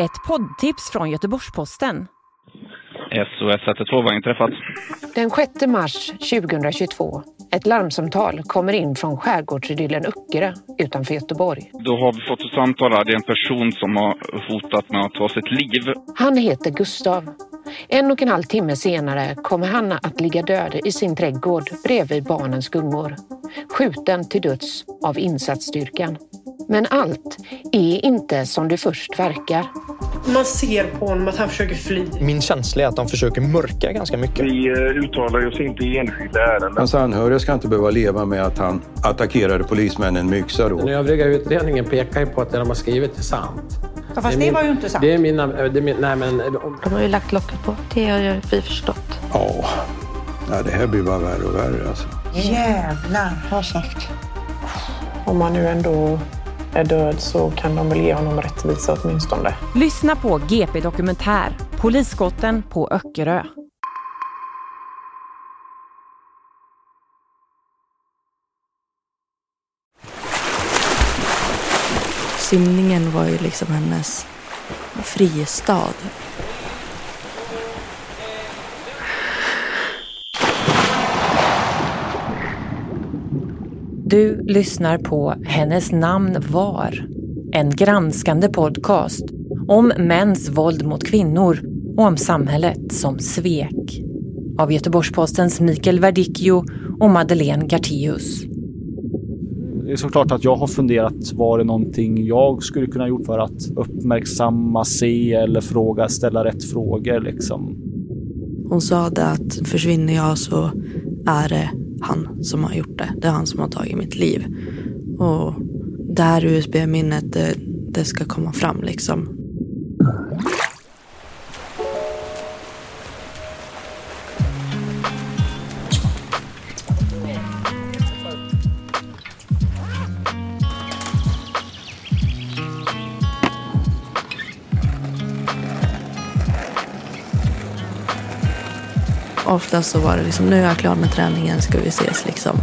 Ett poddtips från Göteborgs-Posten. SOS 112 inträffat. Den 6 mars 2022. Ett larmsamtal kommer in från skärgårdsidyllen Öckerö utanför Göteborg. Då har vi fått ett samtal här. Det är en person som har hotat med att ta sitt liv. Han heter Gustav. En och en halv timme senare kommer han att ligga död i sin trädgård bredvid barnens gungor. Skjuten till döds av insatsstyrkan. Men allt är inte som det först verkar. Man ser på honom att han försöker fly. Min känsla är att de försöker mörka ganska mycket. Vi eh, uttalar oss inte i enskilda ärenden. Hans anhöriga ska inte behöva leva med att han attackerade polismännen med yxa då. Den övriga utredningen pekar ju på att det de har skrivit är sant. Ja, fast det, det var ju inte sant. Det är mina... Det är min, nej, men, de har ju lagt locket på. Det har ju vi förstått. Ja. ja, det här blir bara värre och värre alltså. Jävlar, har sagt. Om man nu ändå är död så kan de väl ge honom rättvisa åtminstone. Lyssna på GP Dokumentär, Polisskotten på Öckerö. Simningen var ju liksom hennes fristad. Du lyssnar på Hennes namn var. En granskande podcast om mäns våld mot kvinnor och om samhället som svek. Av Göteborgs-Postens Mikael Verdicchio och Madeleine Gartius. Det är såklart att jag har funderat, var det någonting jag skulle kunna gjort för att uppmärksamma, se eller fråga, ställa rätt frågor liksom? Hon sa det att försvinner jag så är det han som har gjort det. Det är han som har tagit mitt liv. Och det här USB-minnet, det, det ska komma fram liksom. Oftast så var det liksom, nu är jag klar med träningen, ska vi ses liksom.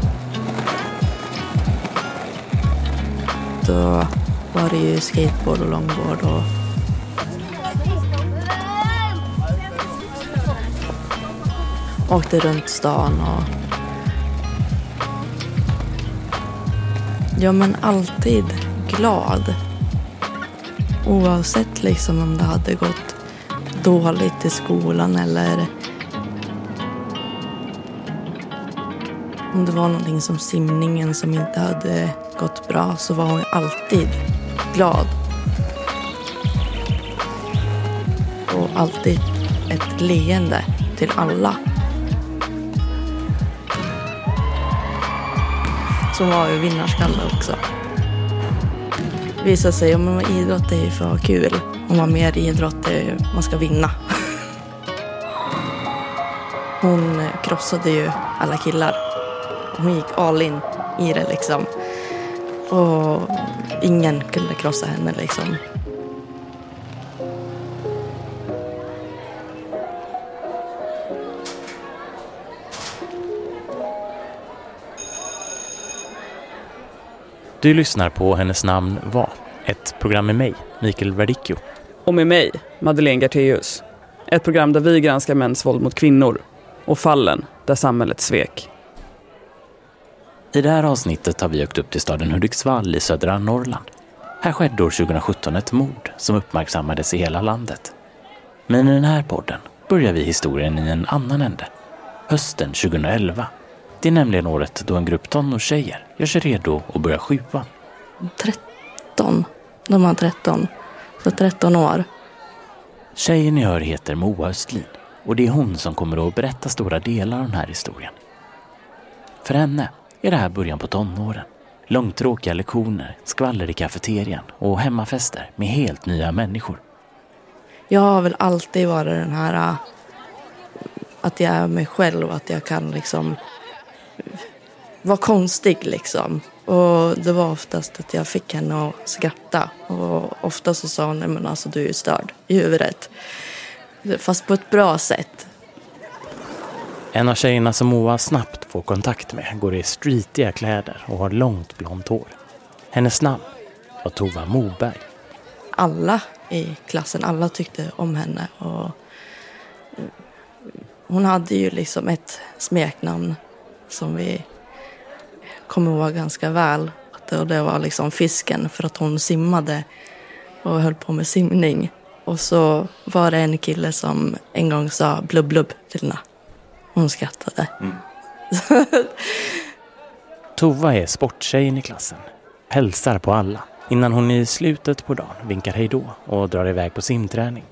Då var det ju skateboard och longboard och åkte runt stan och Ja men alltid glad. Oavsett liksom om det hade gått dåligt i skolan eller Om det var någonting som simningen som inte hade gått bra så var hon alltid glad. Och alltid ett leende till alla. Som var ju vinnarskalle också. Visade sig, om idrott är ju för att ha kul. Om man mer idrott är ju, man ska vinna. Hon krossade ju alla killar. Hon gick all in i det liksom. Och ingen kunde krossa henne liksom. Du lyssnar på Hennes namn var, ett program med mig, Mikael Verdicchio. Och med mig, Madeleine Garteus. Ett program där vi granskar mäns våld mot kvinnor och fallen där samhället svek. I det här avsnittet har vi åkt upp till staden Hudiksvall i södra Norrland. Här skedde år 2017 ett mord som uppmärksammades i hela landet. Men i den här podden börjar vi historien i en annan ände. Hösten 2011. Det är nämligen året då en grupp tonårstjejer gör sig redo att börja sjuan. 13. De var 13. Så 13 år. Tjejen ni hör heter Moa Östlin och det är hon som kommer att berätta stora delar av den här historien. För henne är det här början på tonåren. Långtråkiga lektioner, skvaller i kafeterian och hemmafester med helt nya människor. Jag har väl alltid varit den här äh, att jag är mig själv, att jag kan liksom vara konstig liksom. Och det var oftast att jag fick henne att skratta. Och ofta så sa hon, nej men alltså du är störd i huvudet. Fast på ett bra sätt. En av tjejerna som Moa snabbt får kontakt med går i streetiga kläder och har långt blont hår. Hennes namn var Tova Moberg. Alla i klassen. Alla tyckte om henne. Och eh, hon hade ju liksom ett smeknamn som vi kommer ihåg ganska väl. Och det var liksom fisken för att hon simmade och höll på med simning. Och så var det en kille som en gång sa blubb blubb till henne. Hon skrattade. Mm. Tova är sporttjejen i klassen. Hälsar på alla innan hon i slutet på dagen vinkar hej då och drar iväg på simträning.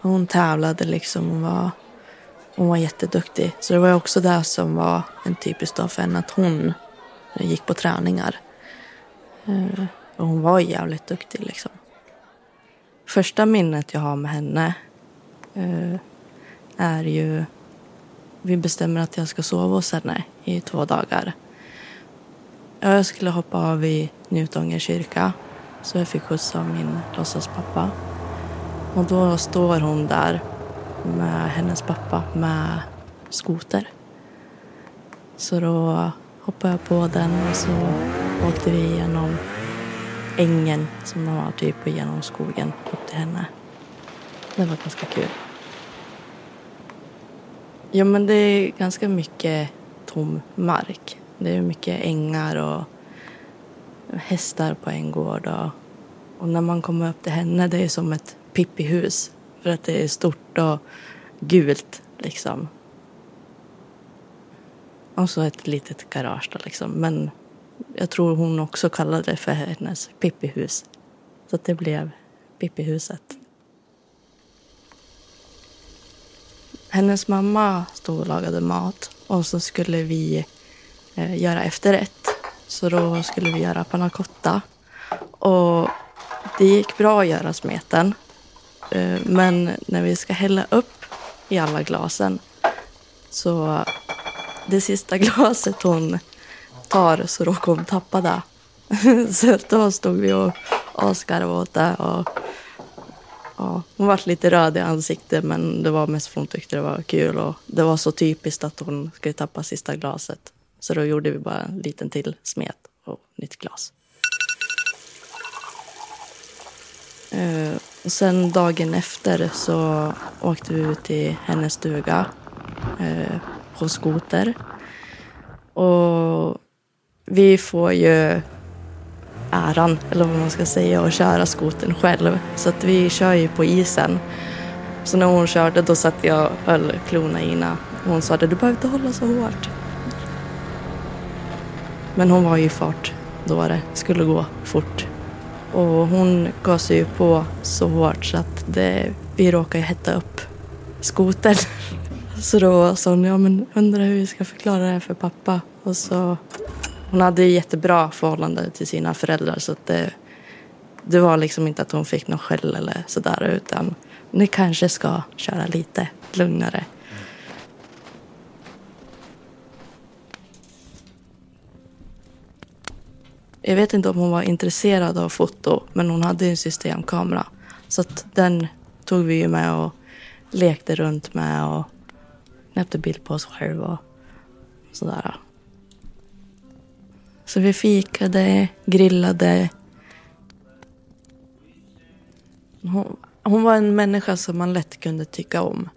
Hon tävlade liksom. Hon var, hon var jätteduktig. Så det var också det som var en typisk dag för henne. Att hon gick på träningar. Eh, och hon var jävligt duktig liksom. Första minnet jag har med henne eh, är ju... Vi bestämmer att jag ska sova hos henne i två dagar. Jag skulle hoppa av i Njutånger kyrka. Så jag fick skjuts av min låtsaspappa. Och då står hon där med hennes pappa med skoter. Så då hoppade jag på den och så åkte vi igenom ängen som var typ genom skogen upp till henne. Det var ganska kul. Ja men det är ganska mycket tom mark. Det är mycket ängar och hästar på en gård. Och, och när man kommer upp till henne, det är som ett pippihus. För att det är stort och gult liksom. Och så ett litet garage då liksom. Men jag tror hon också kallade det för hennes pippihus. Så att det blev Pippihuset. Hennes mamma stod och lagade mat och så skulle vi eh, göra efterrätt. Så då skulle vi göra panna cotta. Och det gick bra att göra smeten. Eh, men när vi ska hälla upp i alla glasen så det sista glaset hon tar så råkar hon tappa det. så då stod vi och asgarvade åt det. Och, ja, hon var lite röd i ansiktet men det var mest för hon tyckte det var kul. Och det var så typiskt att hon skulle tappa sista glaset. Så då gjorde vi bara en liten till smet och nytt glas. Uh, och sen dagen efter så åkte vi ut till hennes stuga uh, på skoter. Och vi får ju äran, eller vad man ska säga, att köra skoten själv. Så att vi kör ju på isen. Så när hon körde då satt jag och höll klorna i henne. Hon sa det, du behöver inte hålla så hårt. Men hon var ju i fart då det skulle gå fort. Och hon gasade ju på så hårt så att det, vi råkade hetta upp skoten. Så då sa hon, ja men undrar hur vi ska förklara det här för pappa. Och så, hon hade jättebra förhållande till sina föräldrar så att det, det var liksom inte att hon fick någon skäll eller sådär utan ni kanske ska köra lite lugnare. Jag vet inte om hon var intresserad av foto, men hon hade en systemkamera. Så att den tog vi ju med och lekte runt med och knäppte bild på oss själva och sådär. Så vi fikade, grillade. Hon, hon var en människa som man lätt kunde tycka om.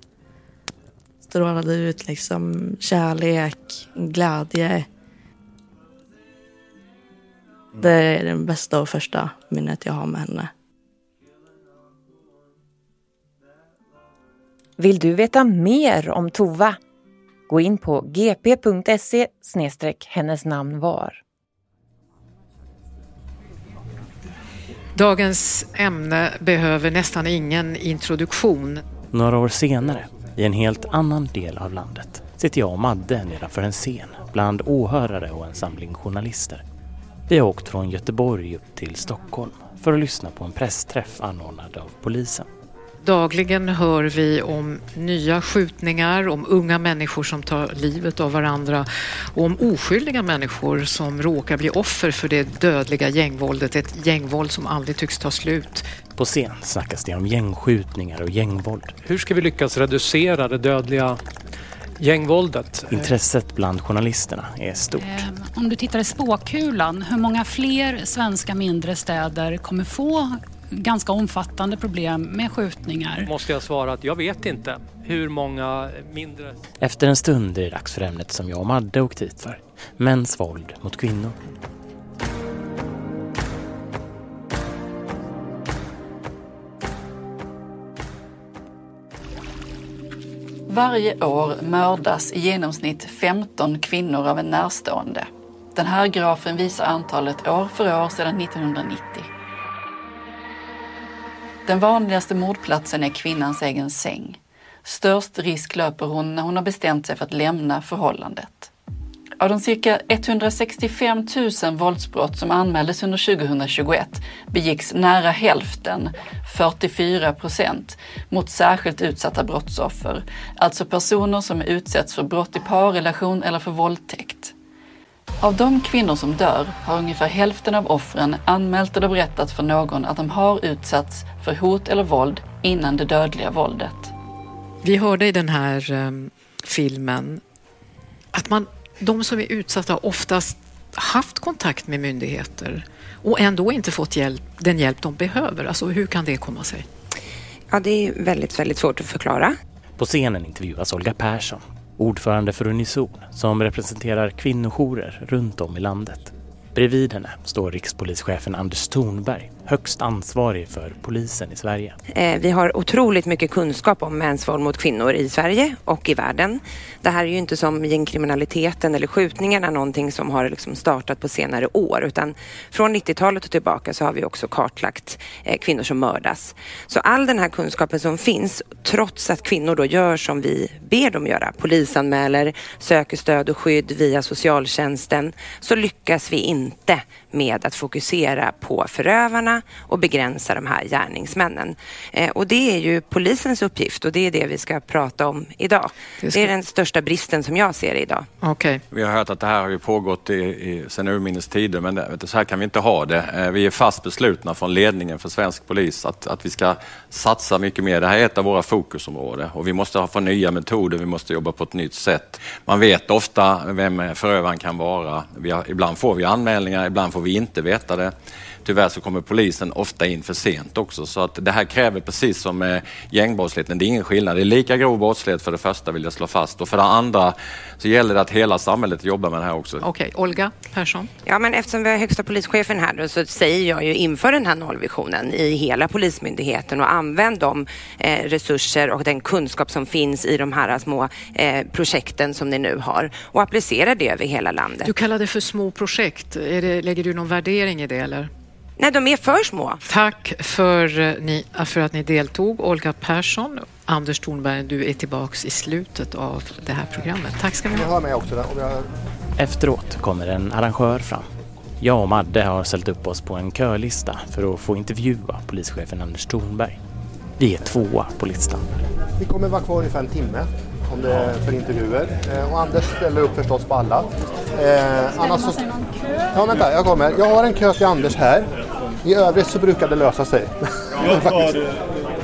Strålade ut liksom kärlek, glädje. Det är det bästa och första minnet jag har med henne. Vill du veta mer om Tova? Gå in på gp.se hennes namn var. Dagens ämne behöver nästan ingen introduktion. Några år senare, i en helt annan del av landet, sitter jag och Madde nedanför en scen bland åhörare och en samling journalister. Vi har åkt från Göteborg upp till Stockholm för att lyssna på en pressträff anordnad av polisen. Dagligen hör vi om nya skjutningar, om unga människor som tar livet av varandra och om oskyldiga människor som råkar bli offer för det dödliga gängvåldet. Ett gängvåld som aldrig tycks ta slut. På scen snackas det om gängskjutningar och gängvåld. Hur ska vi lyckas reducera det dödliga gängvåldet? Intresset bland journalisterna är stort. Ehm, om du tittar i spåkulan, hur många fler svenska mindre städer kommer få ganska omfattande problem med skjutningar. Måste jag svara att jag vet inte hur många mindre... Efter en stund är det dags för ämnet som jag och Madde åkt hit för. Mäns våld mot kvinnor. Varje år mördas i genomsnitt 15 kvinnor av en närstående. Den här grafen visar antalet år för år sedan 1990. Den vanligaste mordplatsen är kvinnans egen säng. Störst risk löper hon när hon har bestämt sig för att lämna förhållandet. Av de cirka 165 000 våldsbrott som anmäldes under 2021 begicks nära hälften, 44 procent, mot särskilt utsatta brottsoffer. Alltså personer som utsätts för brott i parrelation eller för våldtäkt. Av de kvinnor som dör har ungefär hälften av offren anmält eller berättat för någon att de har utsatts för hot eller våld innan det dödliga våldet. Vi hörde i den här um, filmen att man, de som är utsatta oftast haft kontakt med myndigheter och ändå inte fått hjälp, den hjälp de behöver. Alltså hur kan det komma sig? Ja, det är väldigt, väldigt svårt att förklara. På scenen intervjuas Olga Persson, ordförande för Unison som representerar kvinnojourer runt om i landet. Bredvid henne står rikspolischefen Anders Thornberg, högst ansvarig för polisen i Sverige. Eh, vi har otroligt mycket kunskap om mäns våld mot kvinnor i Sverige och i världen. Det här är ju inte som gängkriminaliteten eller skjutningarna någonting som har liksom startat på senare år utan från 90-talet och tillbaka så har vi också kartlagt eh, kvinnor som mördas. Så all den här kunskapen som finns, trots att kvinnor då gör som vi ber dem göra, polisanmäler, söker stöd och skydd via socialtjänsten, så lyckas vi inte med att fokusera på förövarna och begränsa de här gärningsmännen. Eh, och det är ju polisens uppgift och det är det vi ska prata om idag. Det, ska... det är den största bristen som jag ser idag. Okay. Vi har hört att det här har ju pågått i, i, sedan urminnes tider men det, så här kan vi inte ha det. Eh, vi är fast beslutna från ledningen för svensk polis att, att vi ska satsa mycket mer. Det här är ett av våra fokusområden och vi måste få nya metoder, vi måste jobba på ett nytt sätt. Man vet ofta vem förövaren kan vara. Har, ibland får vi anmälningar, ibland får vi inte veta det. Tyvärr så kommer polisen ofta in för sent också så att det här kräver precis som med gängbrottsligheten, det är ingen skillnad. Det är lika grov brottslighet för det första vill jag slå fast och för det andra så gäller det att hela samhället jobbar med det här också. Okej, okay. Olga Persson? Ja, men eftersom vi har högsta polischefen här då, så säger jag ju inför den här nollvisionen i hela Polismyndigheten och använd de eh, resurser och den kunskap som finns i de här små eh, projekten som ni nu har och applicera det över hela landet. Du kallar det för små projekt. Det, lägger du någon värdering i det eller? Nej, de är för små. Tack för, eh, ni, för att ni deltog. Olga Persson, Anders Thornberg, du är tillbaks i slutet av det här programmet. Tack ska ni ha. Jag mig också. Där. Efteråt kommer en arrangör fram. Jag och Madde har ställt upp oss på en kölista för att få intervjua polischefen Anders Thornberg. Vi är tvåa på listan. Vi kommer vara kvar ungefär en timme om det är för intervjuer. Eh, och Anders ställer upp förstås på alla. Eh, annars så... Ja, vänta, jag kommer. Jag har en kö till Anders här. I övrigt så brukar det lösa sig.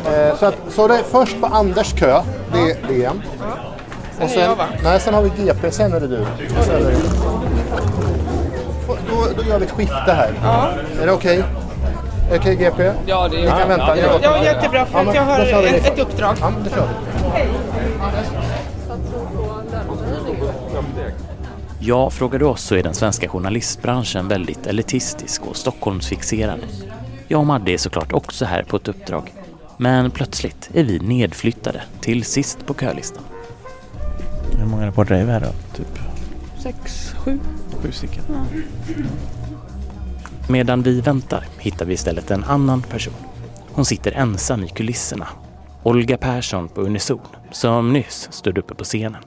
eh, så att, så det är först på Anders kö, det, är en. Och sen, nej, sen har vi GP, sen är det du. Sen är det. Då, då gör vi ett skifte här. Ja. Är det okej? Okay? Okej okay, GP? Ja, det är... Vi kan vänta. Ja, ja, jättebra för att jag har ett, ett uppdrag. Ja, det kör vi. Hej. Ja, frågar du oss så är den svenska journalistbranschen väldigt elitistisk och Stockholmsfixerad. Jag och Madde är såklart också här på ett uppdrag. Men plötsligt är vi nedflyttade till sist på kölistan. Hur många reportrar är vi här då? Typ? Sex, sju. Sju stycken. Ja. Medan vi väntar hittar vi istället en annan person. Hon sitter ensam i kulisserna. Olga Persson på Unison, som nyss stod uppe på scenen.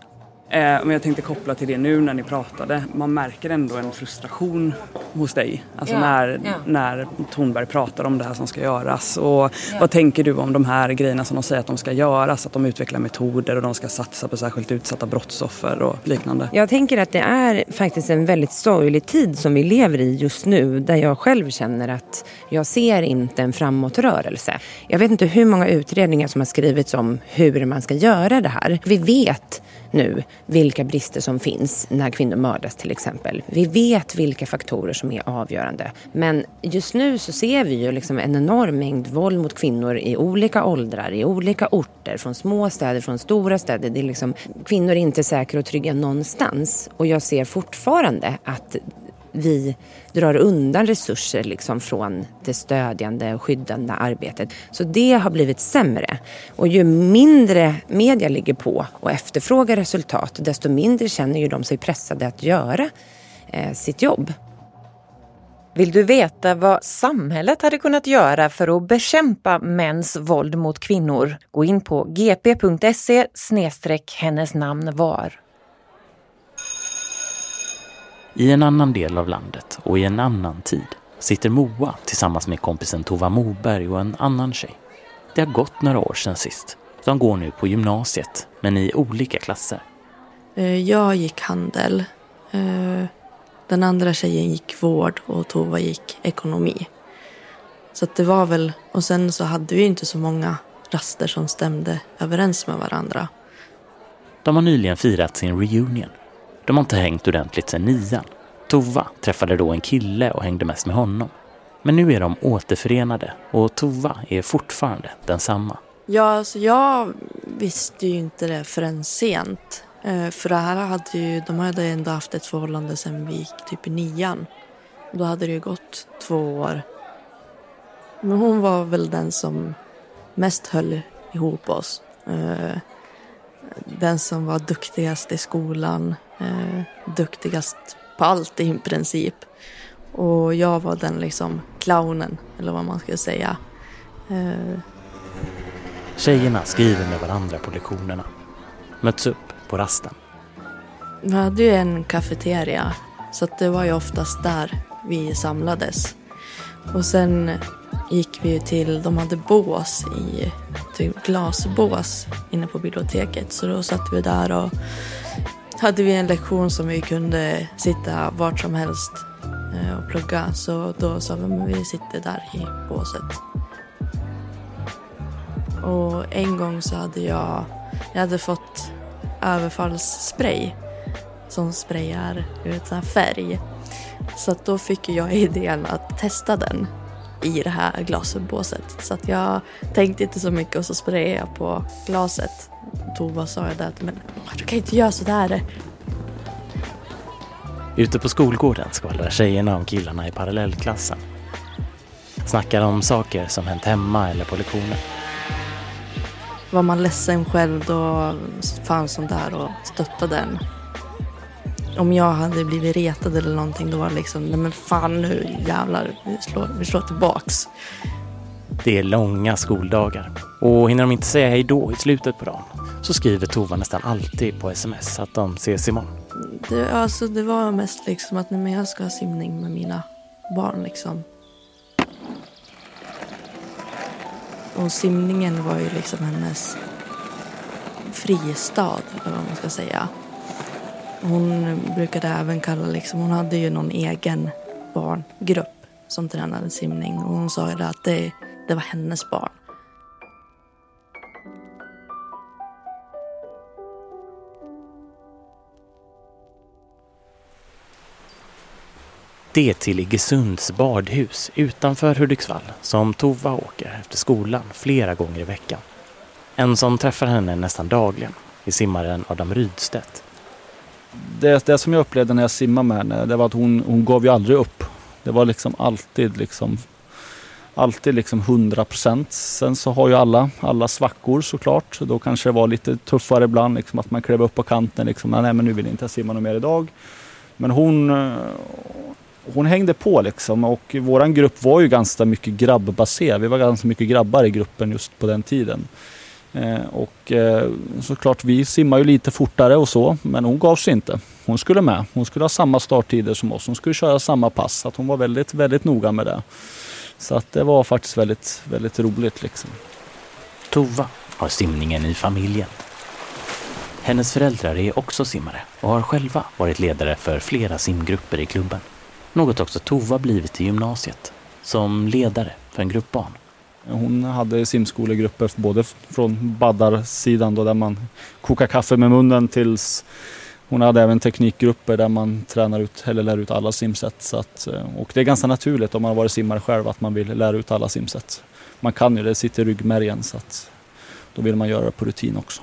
Eh, men jag tänkte koppla till det nu när ni pratade. Man märker ändå en frustration hos dig. Alltså ja, när, ja. när Tornberg pratar om det här som ska göras. Och ja. Vad tänker du om de här grejerna som de säger att de ska göras? Att de utvecklar metoder och de ska satsa på särskilt utsatta brottsoffer och liknande. Jag tänker att det är faktiskt en väldigt sorglig tid som vi lever i just nu. Där jag själv känner att jag ser inte en framåtrörelse. Jag vet inte hur många utredningar som har skrivits om hur man ska göra det här. Vi vet nu vilka brister som finns när kvinnor mördas till exempel. Vi vet vilka faktorer som är avgörande. Men just nu så ser vi ju liksom en enorm mängd våld mot kvinnor i olika åldrar, i olika orter, från små städer, från stora städer. Det är liksom, kvinnor är inte säkra och trygga någonstans. Och jag ser fortfarande att vi drar undan resurser liksom från det stödjande och skyddande arbetet. Så det har blivit sämre. Och ju mindre media ligger på och efterfrågar resultat, desto mindre känner ju de sig pressade att göra eh, sitt jobb. Vill du veta vad samhället hade kunnat göra för att bekämpa mäns våld mot kvinnor? Gå in på gp.se hennes namn var. I en annan del av landet och i en annan tid sitter Moa tillsammans med kompisen Tova Moberg och en annan tjej. Det har gått några år sedan sist. De går nu på gymnasiet, men i olika klasser. Eh, jag gick handel. Eh, den andra tjejen gick vård och Tova gick ekonomi. Så det var väl, och sen så hade vi inte så många raster som stämde överens med varandra. De har nyligen firat sin reunion de har inte hängt ordentligt sedan nian. Tova träffade då en kille och hängde mest med honom. Men nu är de återförenade och Tova är fortfarande densamma. Ja, alltså jag visste ju inte det förrän sent. Eh, för det här hade ju, de hade ändå haft ett förhållande sedan vi gick typ i nian. Då hade det ju gått två år. Men hon var väl den som mest höll ihop oss. Eh, den som var duktigast i skolan, eh, duktigast på allt i princip. Och jag var den liksom clownen, eller vad man ska säga. Eh. Tjejerna skriver med varandra på lektionerna. Möts upp på rasten. Vi hade ju en kafeteria, så det var ju oftast där vi samlades. Och sen gick vi till, de hade bås i, typ glasbås inne på biblioteket. Så då satt vi där och hade vi en lektion som vi kunde sitta vart som helst eh, och plugga. Så då sa vi att vi sitter där i båset. Och en gång så hade jag, jag hade fått överfallsspray som sprayar ut så färg. Så då fick jag idén att testa den i det här glasbåset. Så att jag tänkte inte så mycket och så sprayade jag på glaset. Tova sa jag det men du kan inte göra sådär. Ute på skolgården skvallrar tjejerna om killarna i parallellklassen. Snackar om saker som hänt hemma eller på lektioner. Var man ledsen själv då fanns hon där och stöttade en om jag hade blivit retad eller någonting då var det liksom, nej men fan nu jävlar, vi slår, vi slår tillbaks. Det är långa skoldagar och hinner de inte säga hej då i slutet på dagen så skriver Tova nästan alltid på sms att de ses imorgon. Det, alltså, det var mest liksom att nej, men jag ska ha simning med mina barn liksom. Och simningen var ju liksom hennes fristad, eller vad man ska säga. Hon brukade även kalla, liksom, hon hade ju någon egen barngrupp som tränade simning och hon sa ju att det, det var hennes barn. Det är till Iggesunds badhus utanför Hudiksvall som Tova åker efter skolan flera gånger i veckan. En som träffar henne nästan dagligen är simmaren Adam Rydstedt det, det som jag upplevde när jag simmade med henne, det var att hon, hon gav ju aldrig upp. Det var liksom alltid liksom alltid liksom 100 procent. Sen så har ju alla, alla svackor såklart. Då kanske det var lite tuffare ibland, liksom att man klev upp på kanten. Liksom, nej men nu vill jag inte simma något mer idag. Men hon, hon hängde på liksom och våran grupp var ju ganska mycket grabbbaserad. Vi var ganska mycket grabbar i gruppen just på den tiden. Eh, och eh, såklart, vi simmar ju lite fortare och så, men hon gav sig inte. Hon skulle med. Hon skulle ha samma starttider som oss. Hon skulle köra samma pass. Så att hon var väldigt, väldigt noga med det. Så att det var faktiskt väldigt, väldigt roligt liksom. Tova har simningen i familjen. Hennes föräldrar är också simmare och har själva varit ledare för flera simgrupper i klubben. Något också Tova blivit i gymnasiet, som ledare för en grupp barn. Hon hade simskolegrupper både från baddarsidan då där man kokar kaffe med munnen tills hon hade även teknikgrupper där man tränar ut eller lär ut alla simsätt. Så att, eh, och det är ganska naturligt om man har varit simmare själv att man vill lära ut alla simsätt. Man kan ju det, sitter i ryggmärgen så att då vill man göra det på rutin också.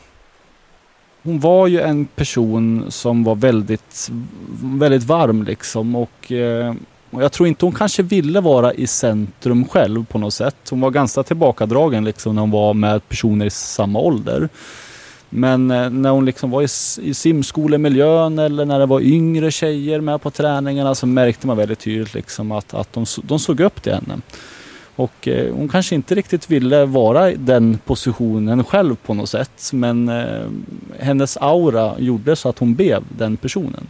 Hon var ju en person som var väldigt, väldigt varm liksom och, eh, och jag tror inte hon kanske ville vara i centrum själv på något sätt. Hon var ganska tillbakadragen liksom när hon var med personer i samma ålder. Men eh, när hon liksom var i, i simskolemiljön eller när det var yngre tjejer med på träningarna så märkte man väldigt tydligt liksom att, att de, de såg upp till henne. Och eh, hon kanske inte riktigt ville vara i den positionen själv på något sätt. Men eh, hennes aura gjorde så att hon blev den personen.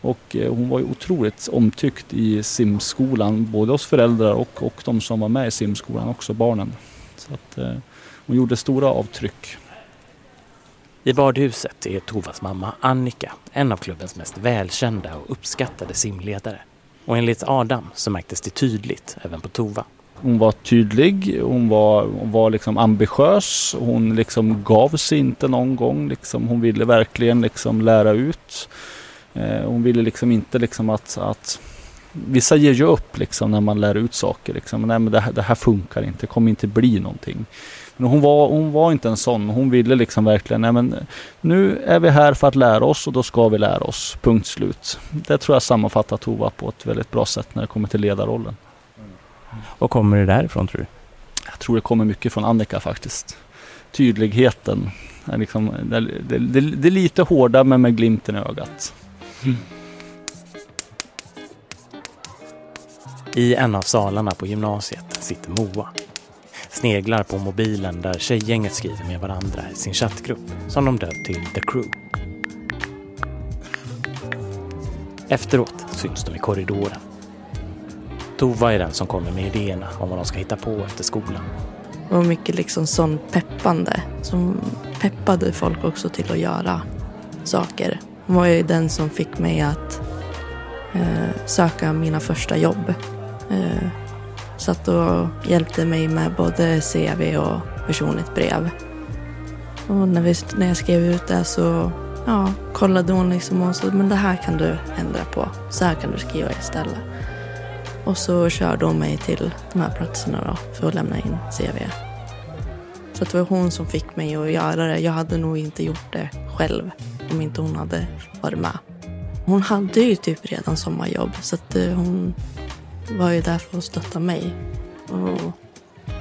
Och eh, hon var ju otroligt omtyckt i simskolan, både hos föräldrar och, och de som var med i simskolan, också barnen. Så att, eh, hon gjorde stora avtryck. I badhuset är Tovas mamma Annika en av klubbens mest välkända och uppskattade simledare. Och enligt Adam så märktes det tydligt även på Tova. Hon var tydlig, hon var, hon var liksom ambitiös, hon liksom gav sig inte någon gång. Liksom, hon ville verkligen liksom lära ut. Eh, hon ville liksom inte liksom att, att Vissa ger ju upp liksom när man lär ut saker. Liksom. Nej, men det, här, det här funkar inte, det kommer inte bli någonting. Men hon var, hon var inte en sån. Hon ville liksom verkligen, nej men nu är vi här för att lära oss och då ska vi lära oss. Punkt slut. Det tror jag sammanfattar Tova på ett väldigt bra sätt när det kommer till ledarrollen. Och kommer det därifrån tror du? Jag tror det kommer mycket från Annika faktiskt. Tydligheten. Är liksom, det, det, det, det är lite hårda men med glimten i ögat. I en av salarna på gymnasiet sitter Moa. Sneglar på mobilen där tjejgänget skriver med varandra i sin chattgrupp som de döpt till The Crew. Efteråt syns de i korridoren. Tova är den som kommer med idéerna om vad de ska hitta på efter skolan. Det var mycket liksom sån peppande som peppade folk också till att göra saker. Hon var ju den som fick mig att eh, söka mina första jobb. Eh, satt och hjälpte mig med både CV och personligt brev. Och när, vi, när jag skrev ut det så ja, kollade hon liksom och sa men det här kan du ändra på. Så här kan du skriva istället. Och så körde hon mig till de här platserna då för att lämna in CV. Så det var hon som fick mig att göra det. Jag hade nog inte gjort det själv om inte hon hade varit med. Hon hade ju typ redan sommarjobb så att eh, hon var ju där för att stötta mig. Och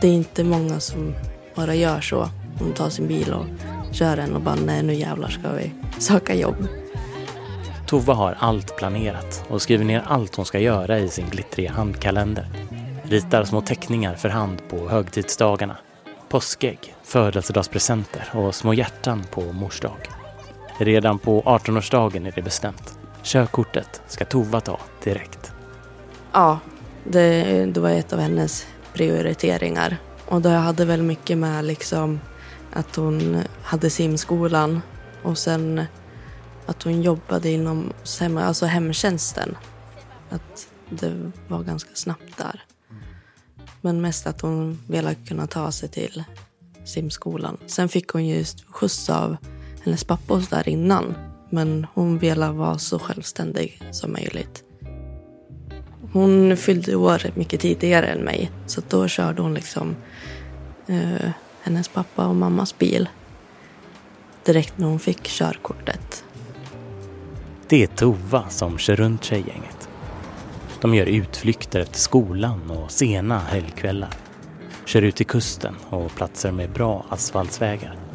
det är inte många som bara gör så. Hon tar sin bil och kör den och bara nej nu jävlar ska vi söka jobb. Tova har allt planerat och skriver ner allt hon ska göra i sin glittriga handkalender. Ritar små teckningar för hand på högtidsdagarna. Påskägg, födelsedagspresenter och små hjärtan på mors dag. Redan på 18-årsdagen är det bestämt. Körkortet ska Tova ta direkt. Ja, det, det var ett av hennes prioriteringar. Och det hade väl mycket med liksom att hon hade simskolan och sen att hon jobbade inom alltså hemtjänsten. Att det var ganska snabbt där. Men mest att hon ville kunna ta sig till simskolan. Sen fick hon ju skjuts av hennes pappa där innan. Men hon ville vara så självständig som möjligt. Hon fyllde år mycket tidigare än mig. Så då körde hon liksom eh, hennes pappa och mammas bil. Direkt när hon fick körkortet. Det är Tova som kör runt tjejgänget. De gör utflykter efter skolan och sena helgkvällar. Kör ut till kusten och platser med bra asfaltsvägar.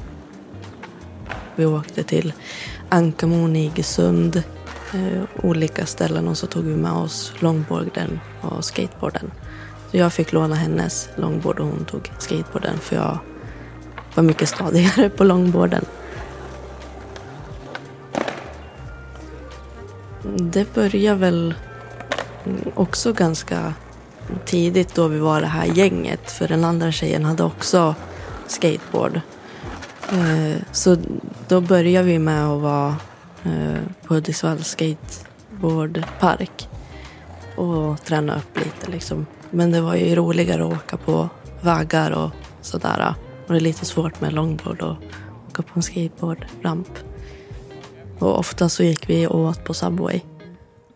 Vi åkte till Ankamon Iggesund, eh, olika ställen och så tog vi med oss longboarden och skateboarden. Så jag fick låna hennes longboard och hon tog skateboarden för jag var mycket stadigare på longboarden. Det började väl också ganska tidigt då vi var det här gänget. För den andra tjejen hade också skateboard. Eh, så då började vi med att vara eh, på Hudiksvalls skateboardpark och träna upp lite liksom. Men det var ju roligare att åka på vägar och sådär. Och det är lite svårt med longboard och åka på en skateboardramp. Och ofta så gick vi och åt på Subway.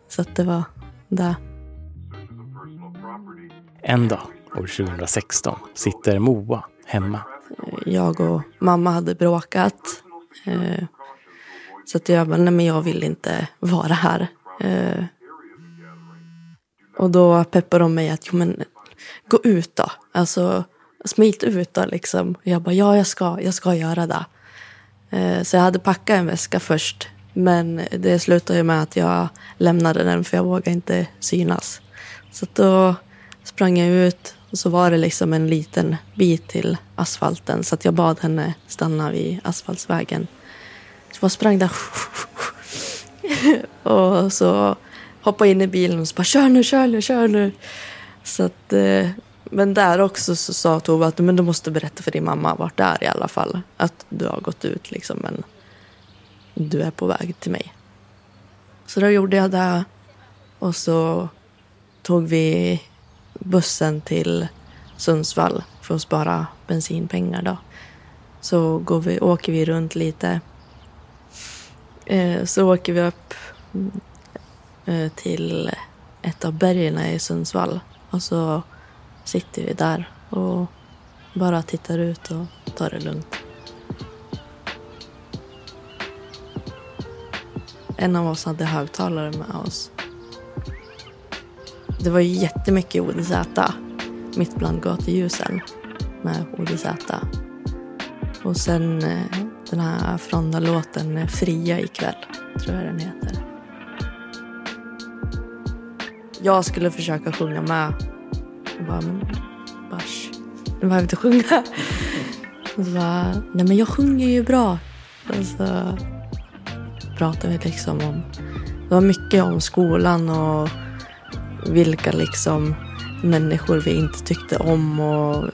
Så att det var det. En dag, år 2016, sitter Moa hemma. Jag och mamma hade bråkat. Eh, så att jag bara, nej men jag vill inte vara här. Eh, och då peppade de mig att, jo men gå ut då. Alltså smit ut då liksom. Och jag bara, ja jag ska, jag ska göra det. Eh, så jag hade packat en väska först. Men det slutade ju med att jag lämnade den för jag vågade inte synas. Så då sprang jag ut och så var det liksom en liten bit till asfalten så att jag bad henne stanna vid asfaltsvägen. Så jag sprang där och så hoppade in i bilen och så bara kör nu, kör nu, kör nu. Så att, eh, men där också så sa Tove att men du måste berätta för din mamma vart det är i alla fall. Att du har gått ut liksom men du är på väg till mig. Så då gjorde jag det och så tog vi bussen till Sundsvall för att spara bensinpengar då. Så går vi, åker vi runt lite. Eh, så åker vi upp mm, eh, till ett av bergen i Sundsvall och så sitter vi där och bara tittar ut och tar det lugnt. En av oss hade högtalare med oss. Det var ju jättemycket ODZ mitt bland gatuljusen med ODZ. Och sen eh, den här Fronda-låten eh, Fria ikväll, tror jag den heter. Jag skulle försöka sjunga med. Jag bara, men bars, du behöver inte sjunga. Och så bara, nej men jag sjunger ju bra. Och så pratade vi liksom om, det var mycket om skolan och vilka liksom människor vi inte tyckte om och,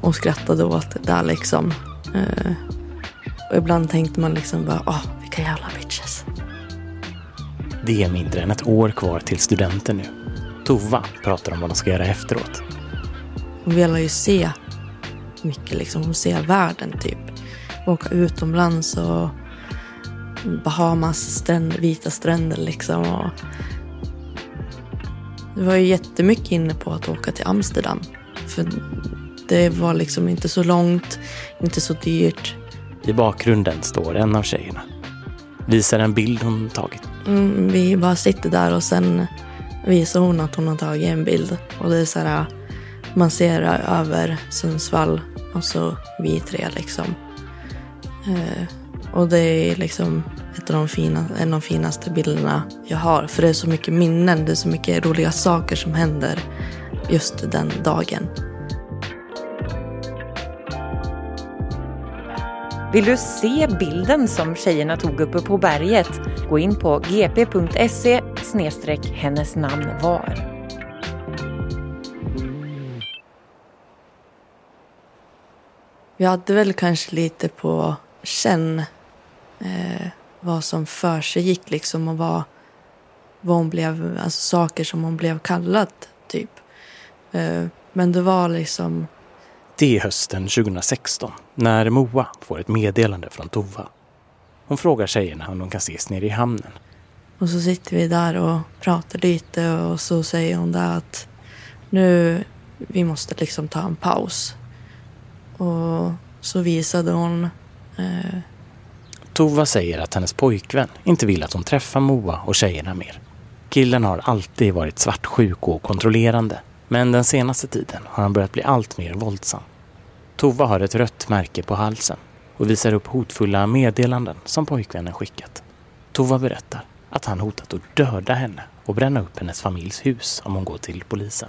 och skrattade åt där liksom. Eh, och ibland tänkte man liksom bara, åh, vilka jävla bitches. Det är mindre än ett år kvar till studenten nu. Tova pratar om vad de ska göra efteråt. Hon vill ju se mycket liksom, hon ser världen typ. Åka utomlands och Bahamas stränder, vita stränder liksom. Och det var ju jättemycket inne på att åka till Amsterdam. För det var liksom inte så långt, inte så dyrt. I bakgrunden står en av tjejerna. Visar en bild hon tagit. Mm, vi bara sitter där och sen visar hon att hon har tagit en bild. Och det är så här, man ser över Sundsvall och så vi tre liksom. Eh, och det är liksom ett av de fina, en av de finaste bilderna jag har. För det är så mycket minnen, det är så mycket roliga saker som händer just den dagen. Vill du se bilden som tjejerna tog uppe på berget? Gå in på gp.se hennes namn var. Vi hade väl kanske lite på känn eh, vad som för sig gick liksom och vad, vad hon blev, alltså saker som hon blev kallad typ. Eh, men det var liksom... Det är hösten 2016 när Moa får ett meddelande från Tova. Hon frågar tjejerna om de kan ses nere i hamnen. Och så sitter vi där och pratar lite och så säger hon där att nu, vi måste liksom ta en paus. Och så visade hon eh, Tova säger att hennes pojkvän inte vill att hon träffar Moa och tjejerna mer. Killen har alltid varit svartsjuk och kontrollerande. Men den senaste tiden har han börjat bli allt mer våldsam. Tova har ett rött märke på halsen och visar upp hotfulla meddelanden som pojkvännen skickat. Tova berättar att han hotat att döda henne och bränna upp hennes familjs hus om hon går till polisen.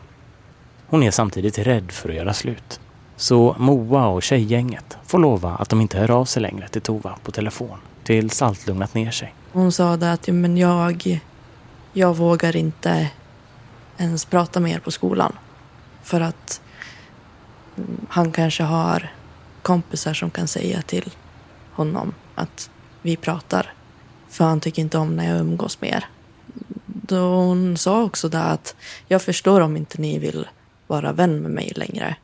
Hon är samtidigt rädd för att göra slut. Så Moa och tjejgänget får lova att de inte hör av sig längre till Tova på telefon tills allt lugnat ner sig. Hon sa det att men jag, jag vågar inte ens prata mer på skolan. För att mm, han kanske har kompisar som kan säga till honom att vi pratar. För han tycker inte om när jag umgås mer. Då hon sa också det att jag förstår om inte ni vill vara vän med mig längre.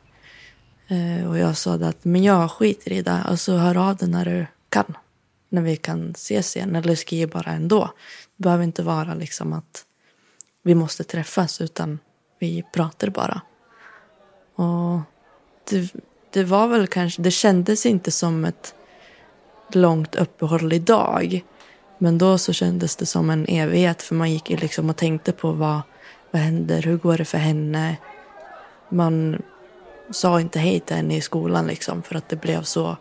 Eh, och jag sa att men jag skiter i det. Alltså hör av dig när du kan. När vi kan ses igen. Eller skriv bara ändå. Det behöver inte vara liksom att vi måste träffas utan vi pratar bara. Och det, det var väl kanske, det kändes inte som ett långt uppehåll idag. Men då så kändes det som en evighet för man gick liksom och tänkte på vad, vad händer, hur går det för henne? Man sa inte hej till henne i skolan liksom för att det blev så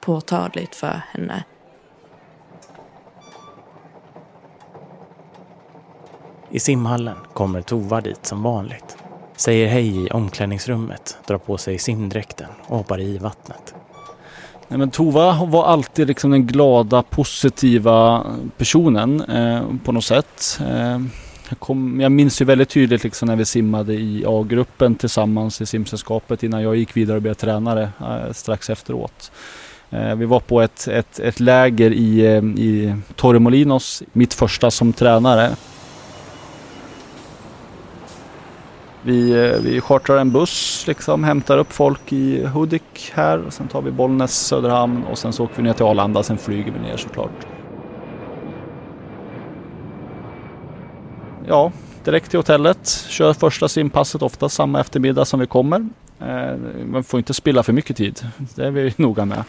påtagligt för henne. I simhallen kommer Tova dit som vanligt. Säger hej i omklädningsrummet, drar på sig simdräkten och hoppar i vattnet. Nej, men Tova var alltid liksom den glada, positiva personen eh, på något sätt. Eh, jag, kom, jag minns ju väldigt tydligt liksom när vi simmade i A-gruppen tillsammans i simsällskapet innan jag gick vidare och blev tränare eh, strax efteråt. Eh, vi var på ett, ett, ett läger i, eh, i Torremolinos, mitt första som tränare. Vi, vi chartrar en buss, liksom, hämtar upp folk i Hudik här. Sen tar vi Bollnäs, Söderhamn och sen så åker vi ner till Arlanda. Sen flyger vi ner såklart. Ja, direkt till hotellet. Kör första simpasset ofta samma eftermiddag som vi kommer. Eh, man får inte spilla för mycket tid. Det är vi noga med.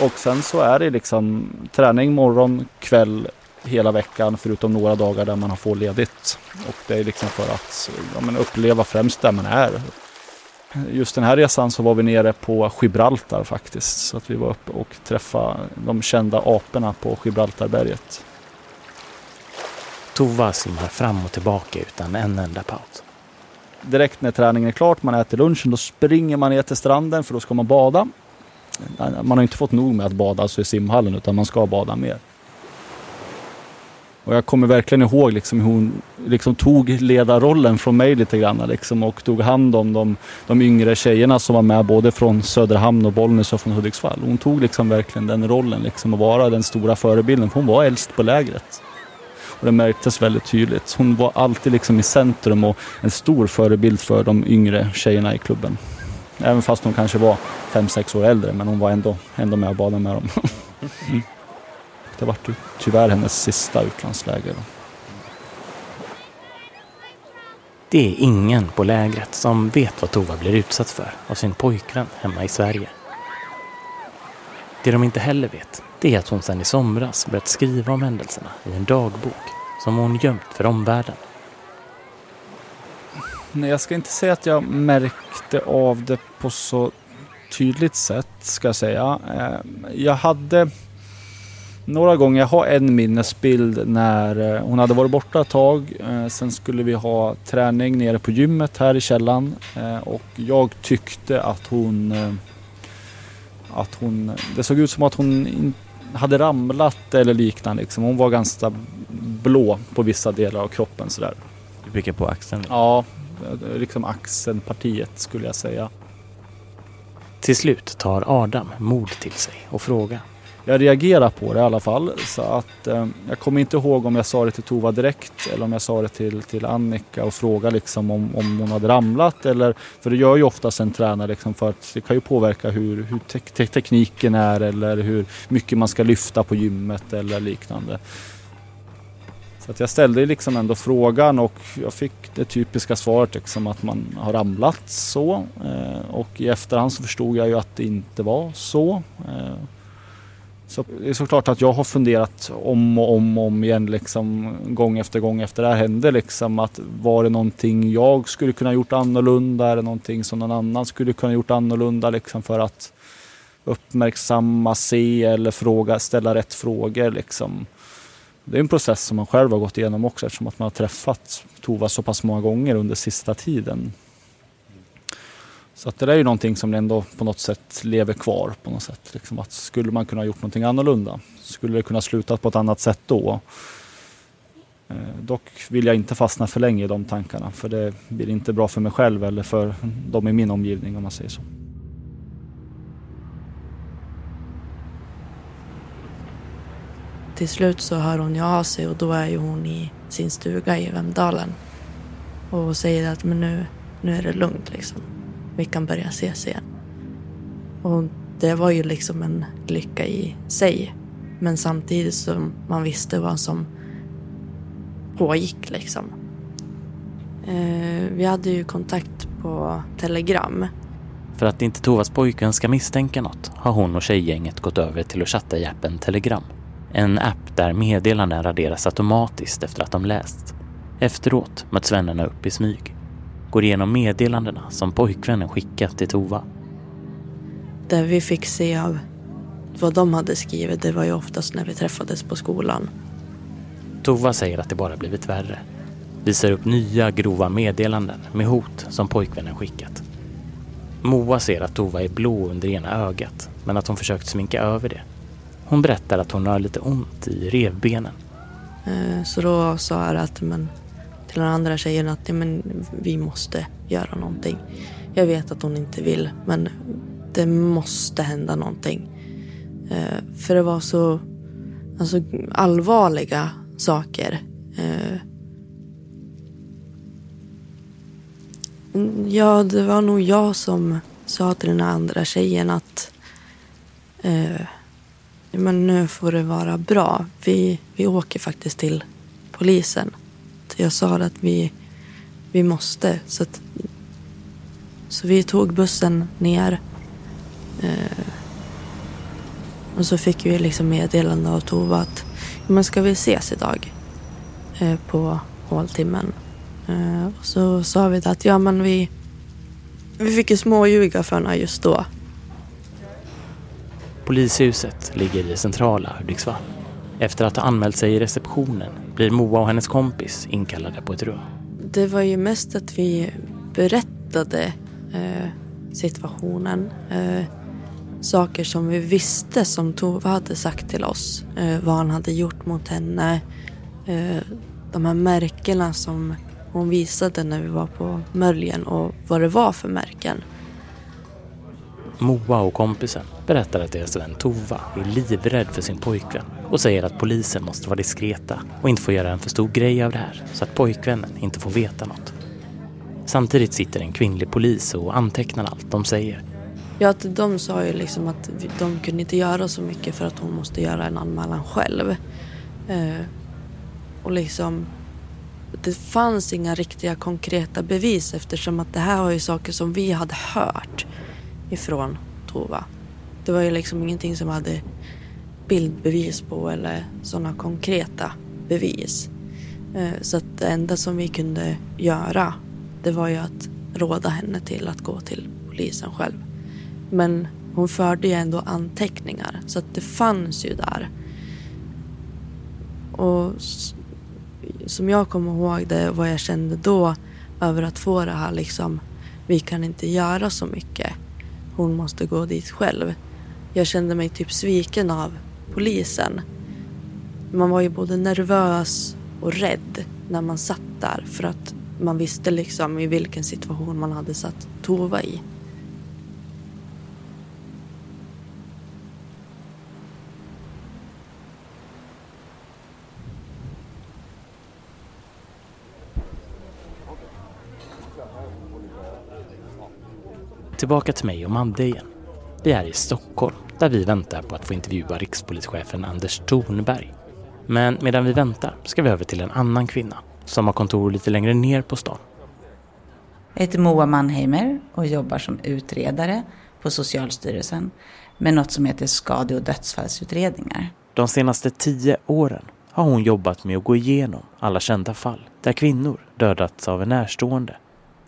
Och sen så är det liksom träning morgon, kväll, hela veckan förutom några dagar där man har få ledigt. Och det är liksom för att ja, men uppleva främst där man är. Just den här resan så var vi nere på Gibraltar faktiskt. Så att vi var uppe och träffade de kända aporna på Gibraltarberget. Tova simmar fram och tillbaka utan en enda paus. Direkt när träningen är klart, man äter lunchen, då springer man ner till stranden för då ska man bada. Man har inte fått nog med att bada alltså i simhallen utan man ska bada mer. Och jag kommer verkligen ihåg liksom hur hon liksom tog ledarrollen från mig lite grann liksom, och tog hand om de, de yngre tjejerna som var med både från Söderhamn och Bollnäs och från Hudiksvall. Hon tog liksom verkligen den rollen liksom, att vara den stora förebilden. för Hon var äldst på lägret. Och det märktes väldigt tydligt. Hon var alltid liksom i centrum och en stor förebild för de yngre tjejerna i klubben. Även fast hon kanske var fem sex år äldre men hon var ändå, ändå med och badade med dem. mm. Det var tyvärr hennes sista utlandsläger. Det är ingen på lägret som vet vad Tova blir utsatt för av sin pojkvän hemma i Sverige. Det de inte heller vet, det är att hon sedan i somras börjat skriva om händelserna i en dagbok som hon gömt för omvärlden. Nej, jag ska inte säga att jag märkte av det på så tydligt sätt, ska jag säga. Eh, jag hade några gånger. Jag har en minnesbild när eh, hon hade varit borta ett tag. Eh, sen skulle vi ha träning nere på gymmet här i källan och jag tyckte att hon att hon, det såg ut som att hon hade ramlat eller liknande. Liksom. Hon var ganska blå på vissa delar av kroppen sådär. Du pekar på axeln? Ja, liksom axelpartiet skulle jag säga. Till slut tar Adam mod till sig och frågar jag reagerar på det i alla fall. Så att, eh, jag kommer inte ihåg om jag sa det till Tova direkt eller om jag sa det till, till Annika och frågade liksom om, om hon hade ramlat. Eller, för det gör ju oftast en tränare liksom för att det kan ju påverka hur, hur te te tekniken är eller hur mycket man ska lyfta på gymmet eller liknande. Så att jag ställde liksom ändå frågan och jag fick det typiska svaret liksom att man har ramlat så. Eh, och i efterhand så förstod jag ju att det inte var så. Eh, så det är såklart att jag har funderat om och om och om igen liksom gång efter gång efter det här hände liksom att var det någonting jag skulle kunna gjort annorlunda? Är det någonting som någon annan skulle kunna gjort annorlunda liksom för att uppmärksamma, se eller fråga, ställa rätt frågor liksom. Det är en process som man själv har gått igenom också eftersom att man har träffat Tova så pass många gånger under sista tiden. Så att det där är ju någonting som ändå på något sätt lever kvar på något sätt. Liksom att skulle man kunna ha gjort någonting annorlunda? Skulle det kunna sluta på ett annat sätt då? Eh, dock vill jag inte fastna för länge i de tankarna för det blir inte bra för mig själv eller för de i min omgivning om man säger så. Till slut så hör hon ju av sig och då är ju hon i sin stuga i Vemdalen och säger att men nu nu är det lugnt liksom. Vi kan börja ses igen. Och det var ju liksom en lycka i sig. Men samtidigt som man visste vad som pågick liksom. Eh, vi hade ju kontakt på Telegram. För att inte Tovas pojkvän ska misstänka något har hon och tjejgänget gått över till att chatta i appen Telegram. En app där meddelanden raderas automatiskt efter att de lästs. Efteråt möts vännerna upp i smyg. Går igenom meddelandena som pojkvännen skickat till Tova. Det vi fick se av vad de hade skrivit, det var ju oftast när vi träffades på skolan. Tova säger att det bara blivit värre. Visar upp nya grova meddelanden med hot som pojkvännen skickat. Moa ser att Tova är blå under ena ögat men att hon försökt sminka över det. Hon berättar att hon har lite ont i revbenen. Eh, så då sa jag att, men, till den andra tjejen att ja, men, vi måste göra någonting. Jag vet att hon inte vill men det måste hända någonting. Eh, för det var så alltså, allvarliga saker. Eh, ja, det var nog jag som sa till den andra tjejen att eh, men nu får det vara bra. Vi, vi åker faktiskt till polisen. Jag sa att vi, vi måste. Så, att, så vi tog bussen ner. Eh, och så fick vi liksom meddelande av Tova att men ska vi ses idag eh, på håltimmen. Eh, och så sa vi att ja men vi, vi fick ju småljuga för henne just då. Polishuset ligger i centrala Hudiksvall. Efter att ha anmält sig i receptionen blir Moa och hennes kompis inkallade på ett rum. Det var ju mest att vi berättade eh, situationen. Eh, saker som vi visste som Tove hade sagt till oss. Eh, vad han hade gjort mot henne. Eh, de här märkena som hon visade när vi var på Möljen och vad det var för märken. Moa och kompisen berättar att deras vän Tova är livrädd för sin pojkvän och säger att polisen måste vara diskreta och inte få göra en för stor grej av det här så att pojkvännen inte får veta något. Samtidigt sitter en kvinnlig polis och antecknar allt de säger. Ja, de sa ju liksom att de kunde inte göra så mycket för att hon måste göra en anmälan själv. Eh, och liksom det fanns inga riktiga konkreta bevis eftersom att det här var ju saker som vi hade hört ifrån Tova. Det var ju liksom ingenting som hade bildbevis på eller sådana konkreta bevis. Eh, så att det enda som vi kunde göra det var ju att råda henne till att gå till polisen själv. Men hon förde ju ändå anteckningar så att det fanns ju där. Och som jag kommer ihåg det, vad jag kände då över att få det här liksom, vi kan inte göra så mycket. Hon måste gå dit själv. Jag kände mig typ sviken av polisen. Man var ju både nervös och rädd när man satt där för att man visste liksom i vilken situation man hade satt Tova i. Tillbaka till mig och Madde igen. Vi är i Stockholm där vi väntar på att få intervjua rikspolischefen Anders Thornberg. Men medan vi väntar ska vi över till en annan kvinna som har kontor lite längre ner på stan. Jag heter Moa Mannheimer och jobbar som utredare på Socialstyrelsen med något som heter skade och dödsfallsutredningar. De senaste tio åren har hon jobbat med att gå igenom alla kända fall där kvinnor dödats av en närstående.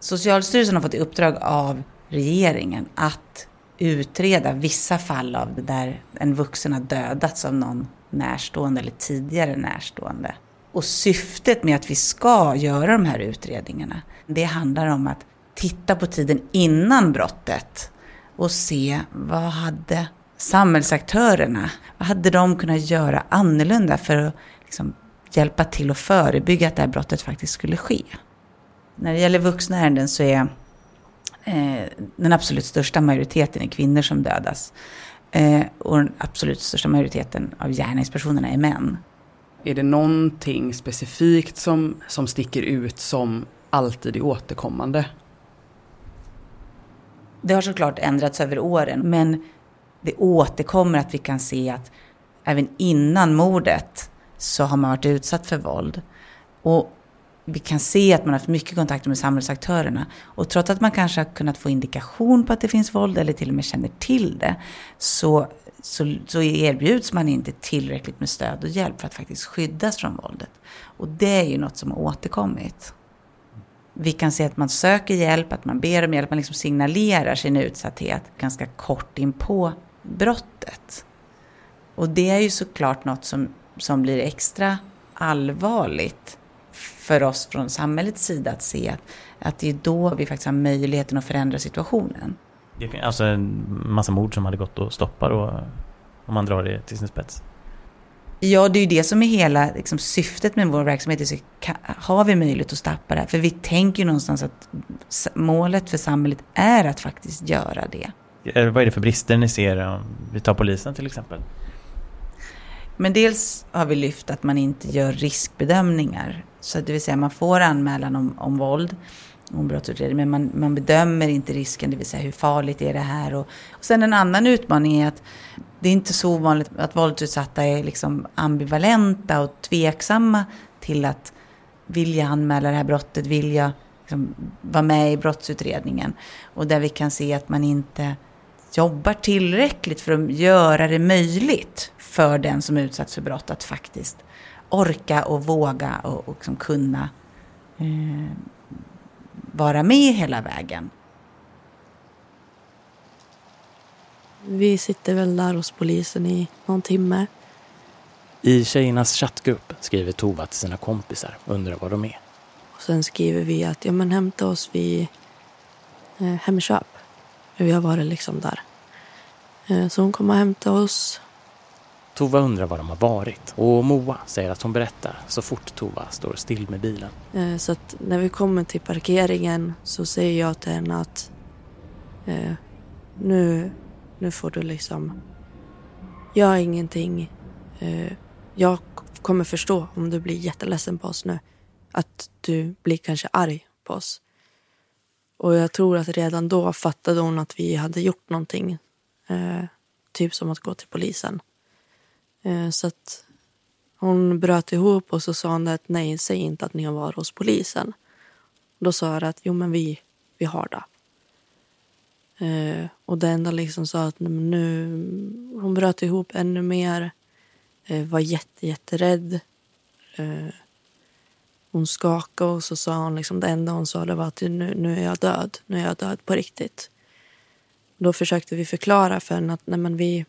Socialstyrelsen har fått i uppdrag av regeringen att utreda vissa fall av där en vuxen har dödats av någon närstående eller tidigare närstående. Och syftet med att vi ska göra de här utredningarna, det handlar om att titta på tiden innan brottet och se vad hade samhällsaktörerna, vad hade de kunnat göra annorlunda för att liksom hjälpa till att förebygga att det här brottet faktiskt skulle ske. När det gäller vuxna ärenden så är den absolut största majoriteten är kvinnor som dödas. Eh, och den absolut största majoriteten av gärningspersonerna är män. Är det någonting specifikt som, som sticker ut som alltid är återkommande? Det har såklart ändrats över åren, men det återkommer att vi kan se att även innan mordet så har man varit utsatt för våld. Och vi kan se att man har haft mycket kontakter med samhällsaktörerna. Och trots att man kanske har kunnat få indikation på att det finns våld eller till och med känner till det, så, så, så erbjuds man inte tillräckligt med stöd och hjälp för att faktiskt skyddas från våldet. Och det är ju något som har återkommit. Vi kan se att man söker hjälp, att man ber om hjälp, man liksom signalerar sin utsatthet ganska kort in på brottet. Och det är ju såklart något som, som blir extra allvarligt för oss från samhällets sida att se att, att det är då vi faktiskt har möjligheten att förändra situationen. Det, alltså en massa mord som hade gått att stoppa då, om man drar det till sin spets. Ja, det är ju det som är hela liksom, syftet med vår verksamhet. Så har vi möjlighet att stoppa det här? För vi tänker ju någonstans att målet för samhället är att faktiskt göra det. Vad är det för brister ni ser om vi tar polisen till exempel? Men dels har vi lyft att man inte gör riskbedömningar. Så det vill säga man får anmälan om, om våld, om brottsutredning, men man, man bedömer inte risken, det vill säga hur farligt är det här. Och, och sen en annan utmaning är att det är inte så ovanligt att våldsutsatta är liksom ambivalenta och tveksamma till att vilja anmäla det här brottet, vilja liksom vara med i brottsutredningen. Och där vi kan se att man inte jobbar tillräckligt för att göra det möjligt för den som utsatts för brott att faktiskt orka och våga och, och liksom kunna eh, vara med hela vägen. Vi sitter väl där hos polisen i någon timme. I tjejernas chattgrupp skriver Tova till sina kompisar, undrar var de är. Och sen skriver vi att ja, men hämta oss vid eh, Hemköp. Vi har varit liksom där. Eh, så hon kommer och hämta oss. Tova undrar var de har varit och Moa säger att hon berättar så fort Tova står still med bilen. Eh, så att när vi kommer till parkeringen så säger jag till henne att eh, nu, nu får du liksom, gör ingenting. Eh, jag kommer förstå om du blir jätteledsen på oss nu. Att du blir kanske arg på oss. Och jag tror att redan då fattade hon att vi hade gjort någonting. Eh, typ som att gå till polisen. Eh, så att hon bröt ihop och så sa hon att nej, säg inte att ni har varit hos polisen. Då sa jag att jo men vi, vi har det. Eh, och det enda liksom sa att nu, hon bröt ihop ännu mer. Eh, var jätte, jätterädd. Eh, hon skakade och så sa hon liksom det enda hon sa det var att nu, nu är jag död. Nu är jag död på riktigt. Då försökte vi förklara för henne att nej men vi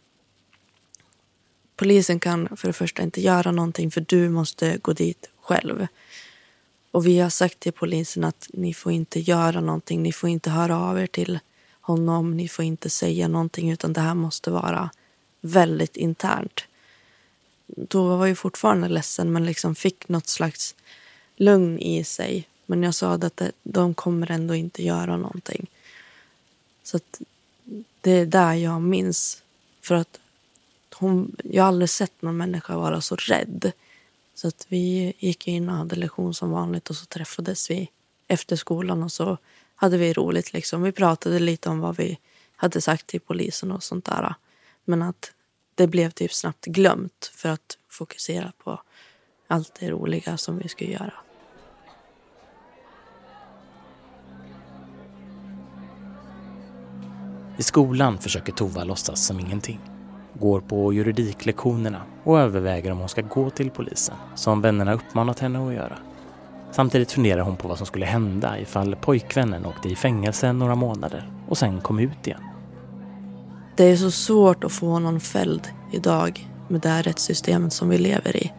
polisen kan för det första inte göra någonting för du måste gå dit själv. Och vi har sagt till polisen att ni får inte göra någonting, ni får inte höra av er till honom, ni får inte säga någonting utan det här måste vara väldigt internt. Tova var ju fortfarande ledsen men liksom fick något slags lugn i sig. Men jag sa att de kommer ändå inte göra någonting. Så att det är där jag minns. För att hon, jag har aldrig sett någon människa vara så rädd. Så att vi gick in och hade lektion som vanligt och så träffades vi efter skolan och så hade vi roligt. Liksom. Vi pratade lite om vad vi hade sagt till polisen och sånt där. Men att det blev typ snabbt glömt för att fokusera på allt det roliga som vi skulle göra. I skolan försöker Tova låtsas som ingenting. Går på juridiklektionerna och överväger om hon ska gå till polisen, som vännerna uppmanat henne att göra. Samtidigt funderar hon på vad som skulle hända ifall pojkvännen åkte i fängelse några månader och sen kom ut igen. Det är så svårt att få någon fälld idag med det här rättssystemet som vi lever i.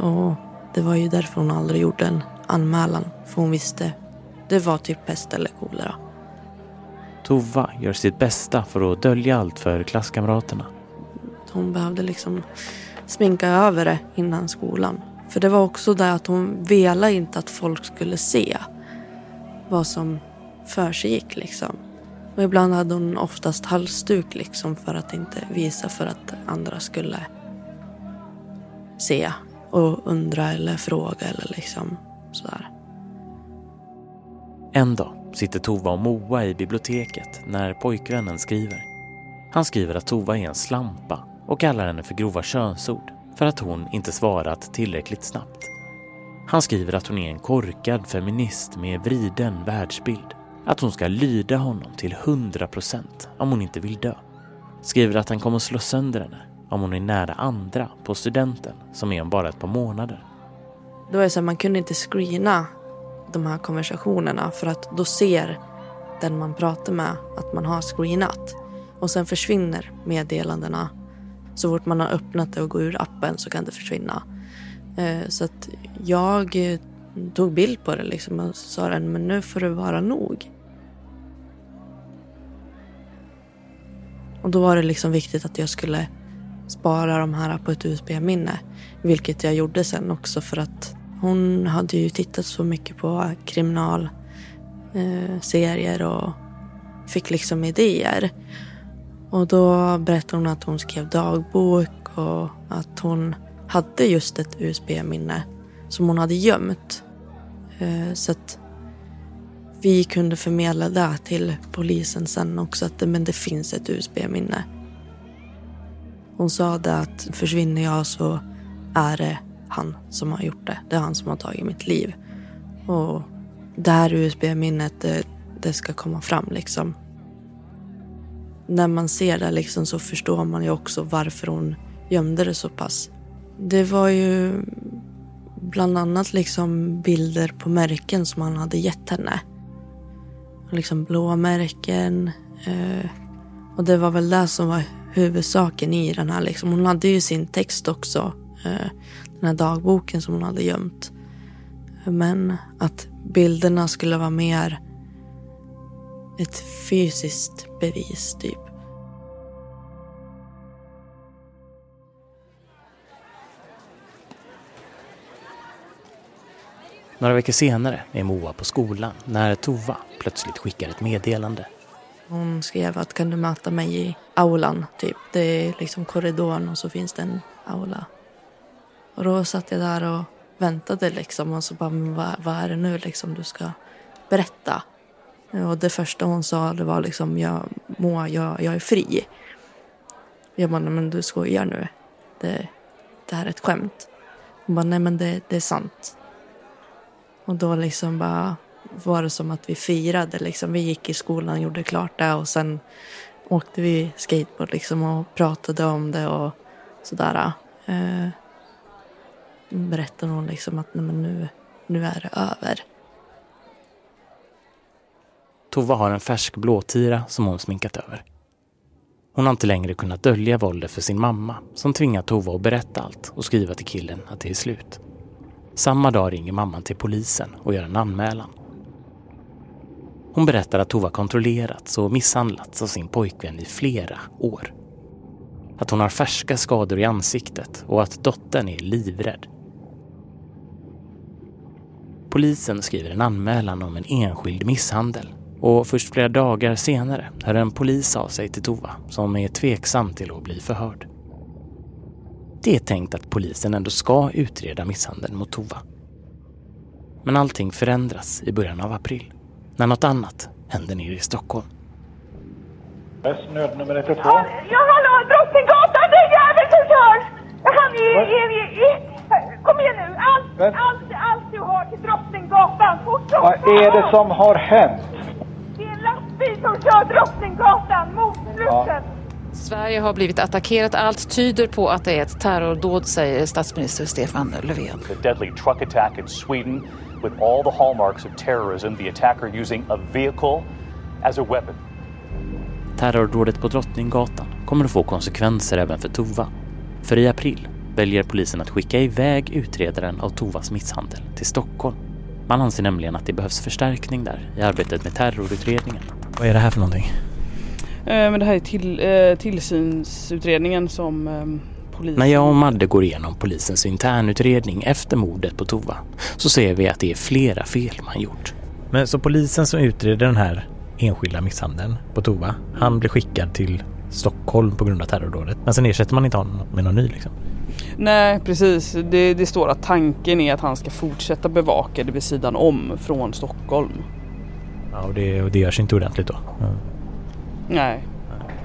Och det var ju därför hon aldrig gjorde en anmälan, för hon visste det var typ pest eller kolera. Tova gör sitt bästa för att dölja allt för klasskamraterna. Hon behövde liksom sminka över det innan skolan. För det var också det att hon ville inte att folk skulle se vad som försiggick liksom. Och ibland hade hon oftast halsduk liksom för att inte visa för att andra skulle se och undra eller fråga eller liksom sådär. En dag sitter Tova och Moa i biblioteket när pojkvännen skriver. Han skriver att Tova är en slampa och kallar henne för grova könsord för att hon inte svarat tillräckligt snabbt. Han skriver att hon är en korkad feminist med vriden världsbild. Att hon ska lyda honom till 100% om hon inte vill dö. Skriver att han kommer slå sönder henne om hon är nära andra på studenten som är om bara ett par månader. Då är det så att man kunde inte screena de här konversationerna för att då ser den man pratar med att man har screenat. Och sen försvinner meddelandena. Så fort man har öppnat det och går ur appen så kan det försvinna. Eh, så att jag eh, tog bild på det liksom och sa den, men nu får det vara nog. Och då var det liksom viktigt att jag skulle spara de här på ett USB-minne. Vilket jag gjorde sen också för att hon hade ju tittat så mycket på kriminalserier eh, och fick liksom idéer. Och då berättade hon att hon skrev dagbok och att hon hade just ett USB-minne som hon hade gömt. Eh, så att vi kunde förmedla det till polisen sen också att men det finns ett USB-minne. Hon sa det att försvinner jag så är det han som har gjort det. Det är han som har tagit mitt liv. Och det här USB-minnet, det, det ska komma fram liksom. När man ser det liksom så förstår man ju också varför hon gömde det så pass. Det var ju bland annat liksom bilder på märken som han hade gett henne. Liksom blåmärken. Eh, och det var väl det som var huvudsaken i den här. Liksom. Hon hade ju sin text också. Eh, den här dagboken som hon hade gömt. Men att bilderna skulle vara mer ett fysiskt bevis typ. Några veckor senare är Moa på skolan när Tova plötsligt skickar ett meddelande. Hon skrev att kan du möta mig i aulan, typ. Det är liksom korridoren och så finns det en aula. Och då satt jag där och väntade liksom och så bara, men vad, vad är det nu liksom du ska berätta? Och det första hon sa det var liksom, jag, Moa, jag, jag är fri. Jag bara, men du skojar nu. Det, det här är ett skämt. Hon bara, nej men det, det är sant. Och då liksom bara var det som att vi firade. Liksom. Vi gick i skolan, gjorde klart det och sen åkte vi skateboard liksom och pratade om det och sådär. Eh, berättar hon liksom att nej, men nu, nu är det över. Tova har en färsk blåtira som hon sminkat över. Hon har inte längre kunnat dölja våldet för sin mamma som tvingat Tova att berätta allt och skriva till killen att det är slut. Samma dag ringer mamman till polisen och gör en anmälan. Hon berättar att Tova kontrollerats och misshandlats av sin pojkvän i flera år. Att hon har färska skador i ansiktet och att dottern är livrädd. Polisen skriver en anmälan om en enskild misshandel och först flera dagar senare hör en polis av sig till Tova som är tveksam till att bli förhörd. Det är tänkt att polisen ändå ska utreda misshandeln mot Tova. Men allting förändras i början av april när något annat händer nere i Stockholm. Nödnummer 112. Ja, hallå, Drottninggatan, det är jävel som är, Kom igen nu, allt, Men- allt, allt du har till Drottninggatan, fort som Vad är det som har hänt? Det är en lastbil som kör Drottninggatan mot slussen. Sverige har blivit attackerat. Allt tyder på att det är ett terrordåd, säger statsminister Stefan Löfven. The deadly truck attack in Sweden with all the hallmarks of terrorism, the attacker using a vehicle as a weapon. Terrordådet på Drottninggatan kommer att få konsekvenser även för Tova. För i april väljer polisen att skicka iväg utredaren av Tovas misshandel till Stockholm. Man anser nämligen att det behövs förstärkning där i arbetet med terrorutredningen. Vad är det här för någonting? Eh, Men det här är till, eh, tillsynsutredningen som eh, polisen... När jag och Madde går igenom polisens internutredning efter mordet på Tova så ser vi att det är flera fel man gjort. Men så polisen som utreder den här enskilda misshandeln på Tova, han blir skickad till Stockholm på grund av terrordådet. Men sen ersätter man inte honom med någon ny liksom. Nej precis, det, det står att tanken är att han ska fortsätta bevaka det vid sidan om från Stockholm. Ja, och det, och det görs inte ordentligt då? Ja. Nej.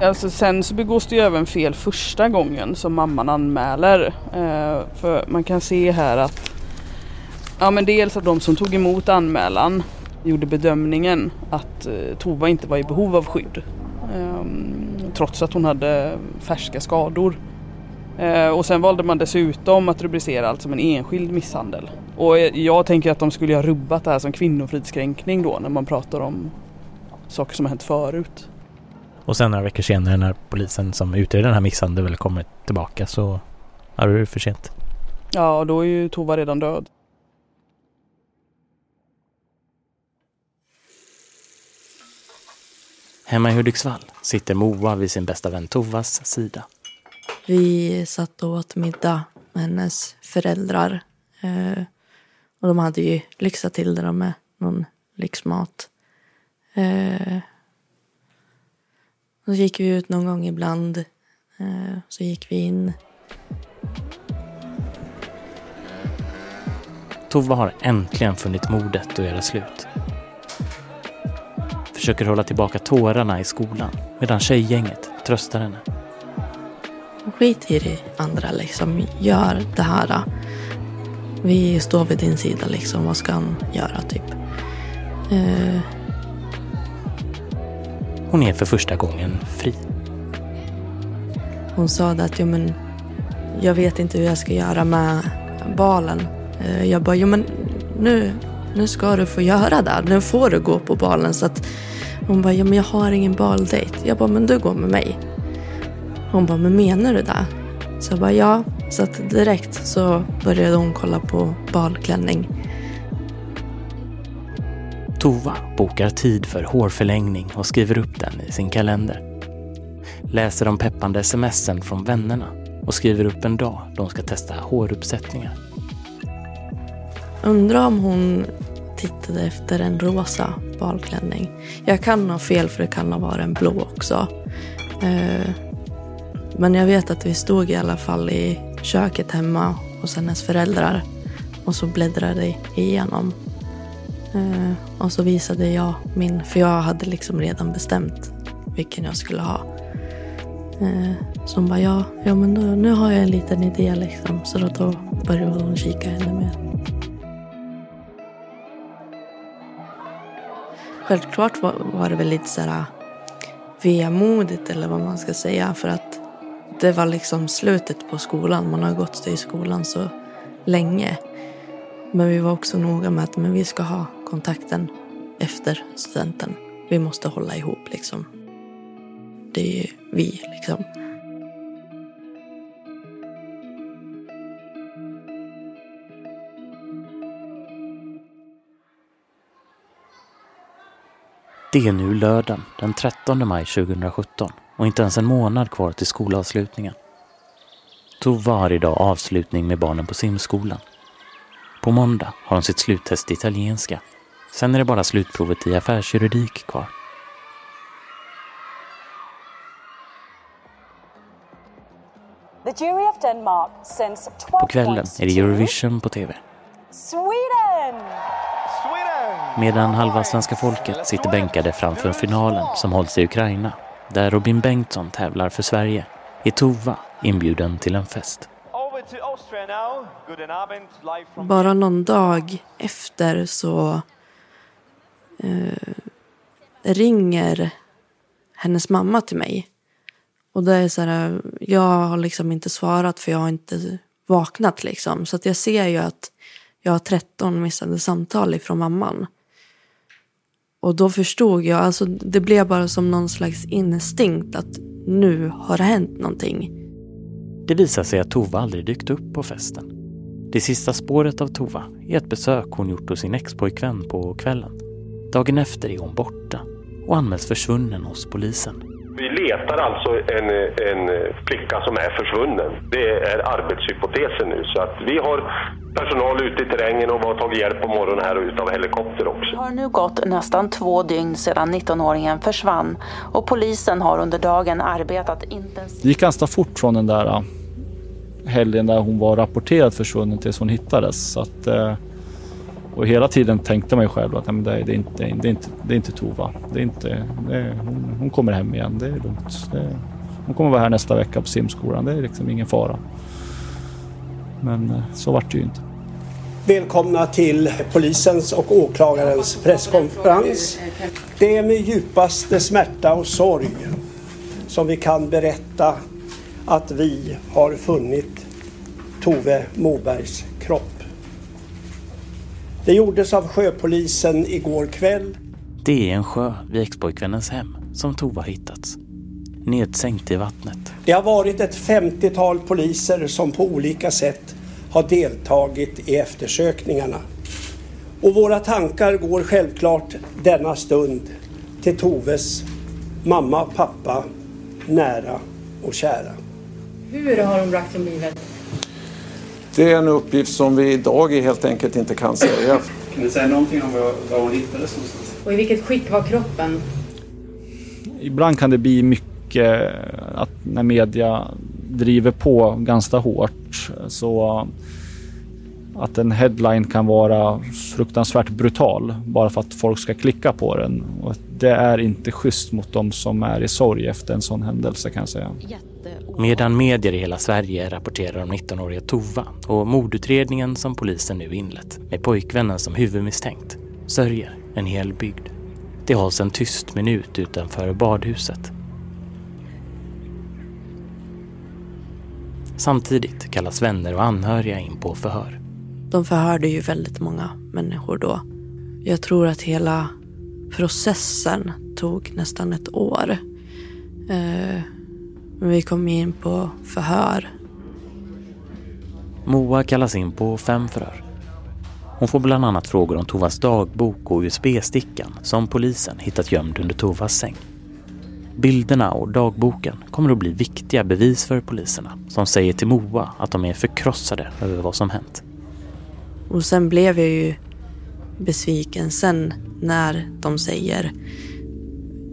Alltså sen så begås det ju även fel första gången som mamman anmäler. Eh, för man kan se här att ja, men dels att de som tog emot anmälan gjorde bedömningen att eh, Tova inte var i behov av skydd. Eh, trots att hon hade färska skador. Eh, och sen valde man dessutom att rubricera allt som en enskild misshandel. Och jag tänker att de skulle ha rubbat det här som kvinnofridskränkning då när man pratar om saker som har hänt förut. Och sen några veckor senare när polisen som utreder den här misshandeln väl kommer tillbaka så är det för sent. Ja, och då är ju Tova redan död. Hemma i Hudiksvall sitter Moa vid sin bästa vän Tovas sida. Vi satt och åt middag med hennes föräldrar. Eh, och de hade ju lyxat till det med någon lyxmat. Eh, så gick vi ut någon gång ibland. Eh, så gick vi in. Tova har äntligen funnit modet att göra slut. Försöker hålla tillbaka tårarna i skolan medan tjejgänget tröstar henne. Skit i det andra liksom. Gör det här. Vi står vid din sida liksom. Vad ska han göra typ? Eh, Hon är för första gången fri. hon sa det att jo, men, jag vet inte hur jag ska göra med balen. Eh, jag bara, jo men nu, nu ska du få göra det. Nu får du gå på balen. Så att hon bara, ja men jag har ingen baldejt. Jag bara, men du går med mig. Hon bara, men menar du det? Så jag bara, ja. Så att direkt så började hon kolla på balklänning. Tova bokar tid för hårförlängning och skriver upp den i sin kalender. Läser de peppande smsen från vännerna och skriver upp en dag de ska testa håruppsättningar. Undrar om hon tittade efter en rosa balklänning. Jag kan ha fel för det kan ha varit en blå också. Eh, men jag vet att vi stod i alla fall i köket hemma hos hennes föräldrar och så bläddrade igenom. Eh, Och så visade jag min, för jag hade liksom redan bestämt vilken jag skulle ha. Eh, Så hon bara, ja, ja men då, nu har jag en liten idé liksom. Så då, då började hon kika ännu mer. Självklart var, var det väl lite så här vemodigt eller vad man ska säga för att det var liksom slutet på skolan. Man har gått i skolan så länge. Men vi var också noga med att men vi ska ha kontakten efter studenten. Vi måste hålla ihop liksom. Det är ju vi liksom. Det är nu lördagen den 13 maj 2017 och inte ens en månad kvar till skolavslutningen. Tova har idag avslutning med barnen på simskolan. På måndag har hon sitt sluttest i italienska. Sen är det bara slutprovet i affärsjuridik kvar. The jury of Denmark sends 12 På kvällen är det Eurovision på TV. Sweden! Medan halva svenska folket sitter bänkade framför finalen som hålls i Ukraina, där Robin Bengtsson tävlar för Sverige, är Tova inbjuden till en fest. Bara någon dag efter så eh, ringer hennes mamma till mig. Och det är så här, jag har liksom inte svarat för jag har inte vaknat liksom. Så att jag ser ju att jag har 13 missade samtal ifrån mamman. Och då förstod jag, alltså det blev bara som någon slags instinkt att nu har det hänt någonting. Det visar sig att Tova aldrig dykt upp på festen. Det sista spåret av Tova är ett besök hon gjort hos sin expojkvän på kvällen. Dagen efter är hon borta och anmäls försvunnen hos polisen. Vi letar alltså en, en flicka som är försvunnen. Det är arbetshypotesen nu. Så att vi har personal ute i terrängen och vi har tagit hjälp på morgonen här och utav helikopter också. Det har nu gått nästan två dygn sedan 19-åringen försvann och polisen har under dagen arbetat intensivt. Det gick ganska fort från den där äh, helgen där hon var rapporterad försvunnen tills hon hittades. Så att, eh, och hela tiden tänkte man ju själv att nej, men det, är, det, är inte, det, är inte, det är inte Tova. Det är inte, det är, hon, hon kommer hem igen, det är lugnt. Det är, hon kommer vara här nästa vecka på simskolan, det är liksom ingen fara. Men eh, så vart det ju inte. Välkomna till polisens och åklagarens presskonferens. Det är med djupaste smärta och sorg som vi kan berätta att vi har funnit Tove Mobergs kropp. Det gjordes av sjöpolisen igår kväll. Det är en sjö vid expojkvännens hem som Tova hittats. Nedsänkt i vattnet. Det har varit ett 50-tal poliser som på olika sätt har deltagit i eftersökningarna. Och våra tankar går självklart denna stund till Toves mamma, pappa, nära och kära. Hur har hon bragt om livet? Det är en uppgift som vi idag helt enkelt inte kan säga. Kan du säga någonting om var, hon hittades någonstans? Och i vilket skick var kroppen? Ibland kan det bli mycket att när media driver på ganska hårt så att en headline kan vara fruktansvärt brutal bara för att folk ska klicka på den. Och det är inte schysst mot de som är i sorg efter en sån händelse kan jag säga. Medan medier i hela Sverige rapporterar om 19-åriga Tova och mordutredningen som polisen nu inlett med pojkvännen som huvudmisstänkt sörjer en hel bygd. Det hålls en tyst minut utanför badhuset. Samtidigt kallas vänner och anhöriga in på förhör. De förhörde ju väldigt många människor då. Jag tror att hela processen tog nästan ett år. Eh, vi kom in på förhör. Moa kallas in på fem förhör. Hon får bland annat frågor om Tovas dagbok och USB-stickan som polisen hittat gömd under Tovas säng. Bilderna och dagboken kommer att bli viktiga bevis för poliserna som säger till Moa att de är förkrossade över vad som hänt. Och sen blev jag ju besviken sen när de säger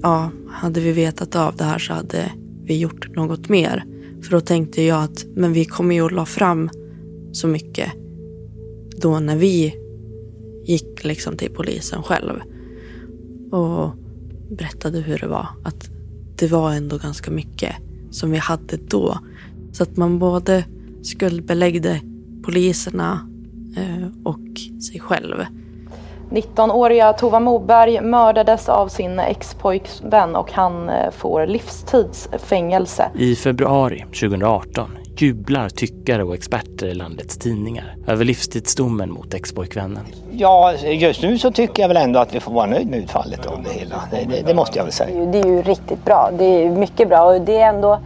ja, hade vi vetat av det här så hade vi gjort något mer. För då tänkte jag att men vi kommer ju att la fram så mycket då när vi gick liksom till polisen själv och berättade hur det var. Att det var ändå ganska mycket som vi hade då. Så att man både skuldbeläggde poliserna eh, och sig själv. 19-åriga Tova Moberg mördades av sin expojkvän och han eh, får livstidsfängelse. I februari 2018 jublar tyckare och experter i landets tidningar över livstidsdomen mot expojkvännen. Ja, just nu så tycker jag väl ändå att vi får vara nöjda med utfallet av det hela. Det, det, det, måste jag väl säga. Det är ju riktigt bra. Det är mycket bra och det är ändå...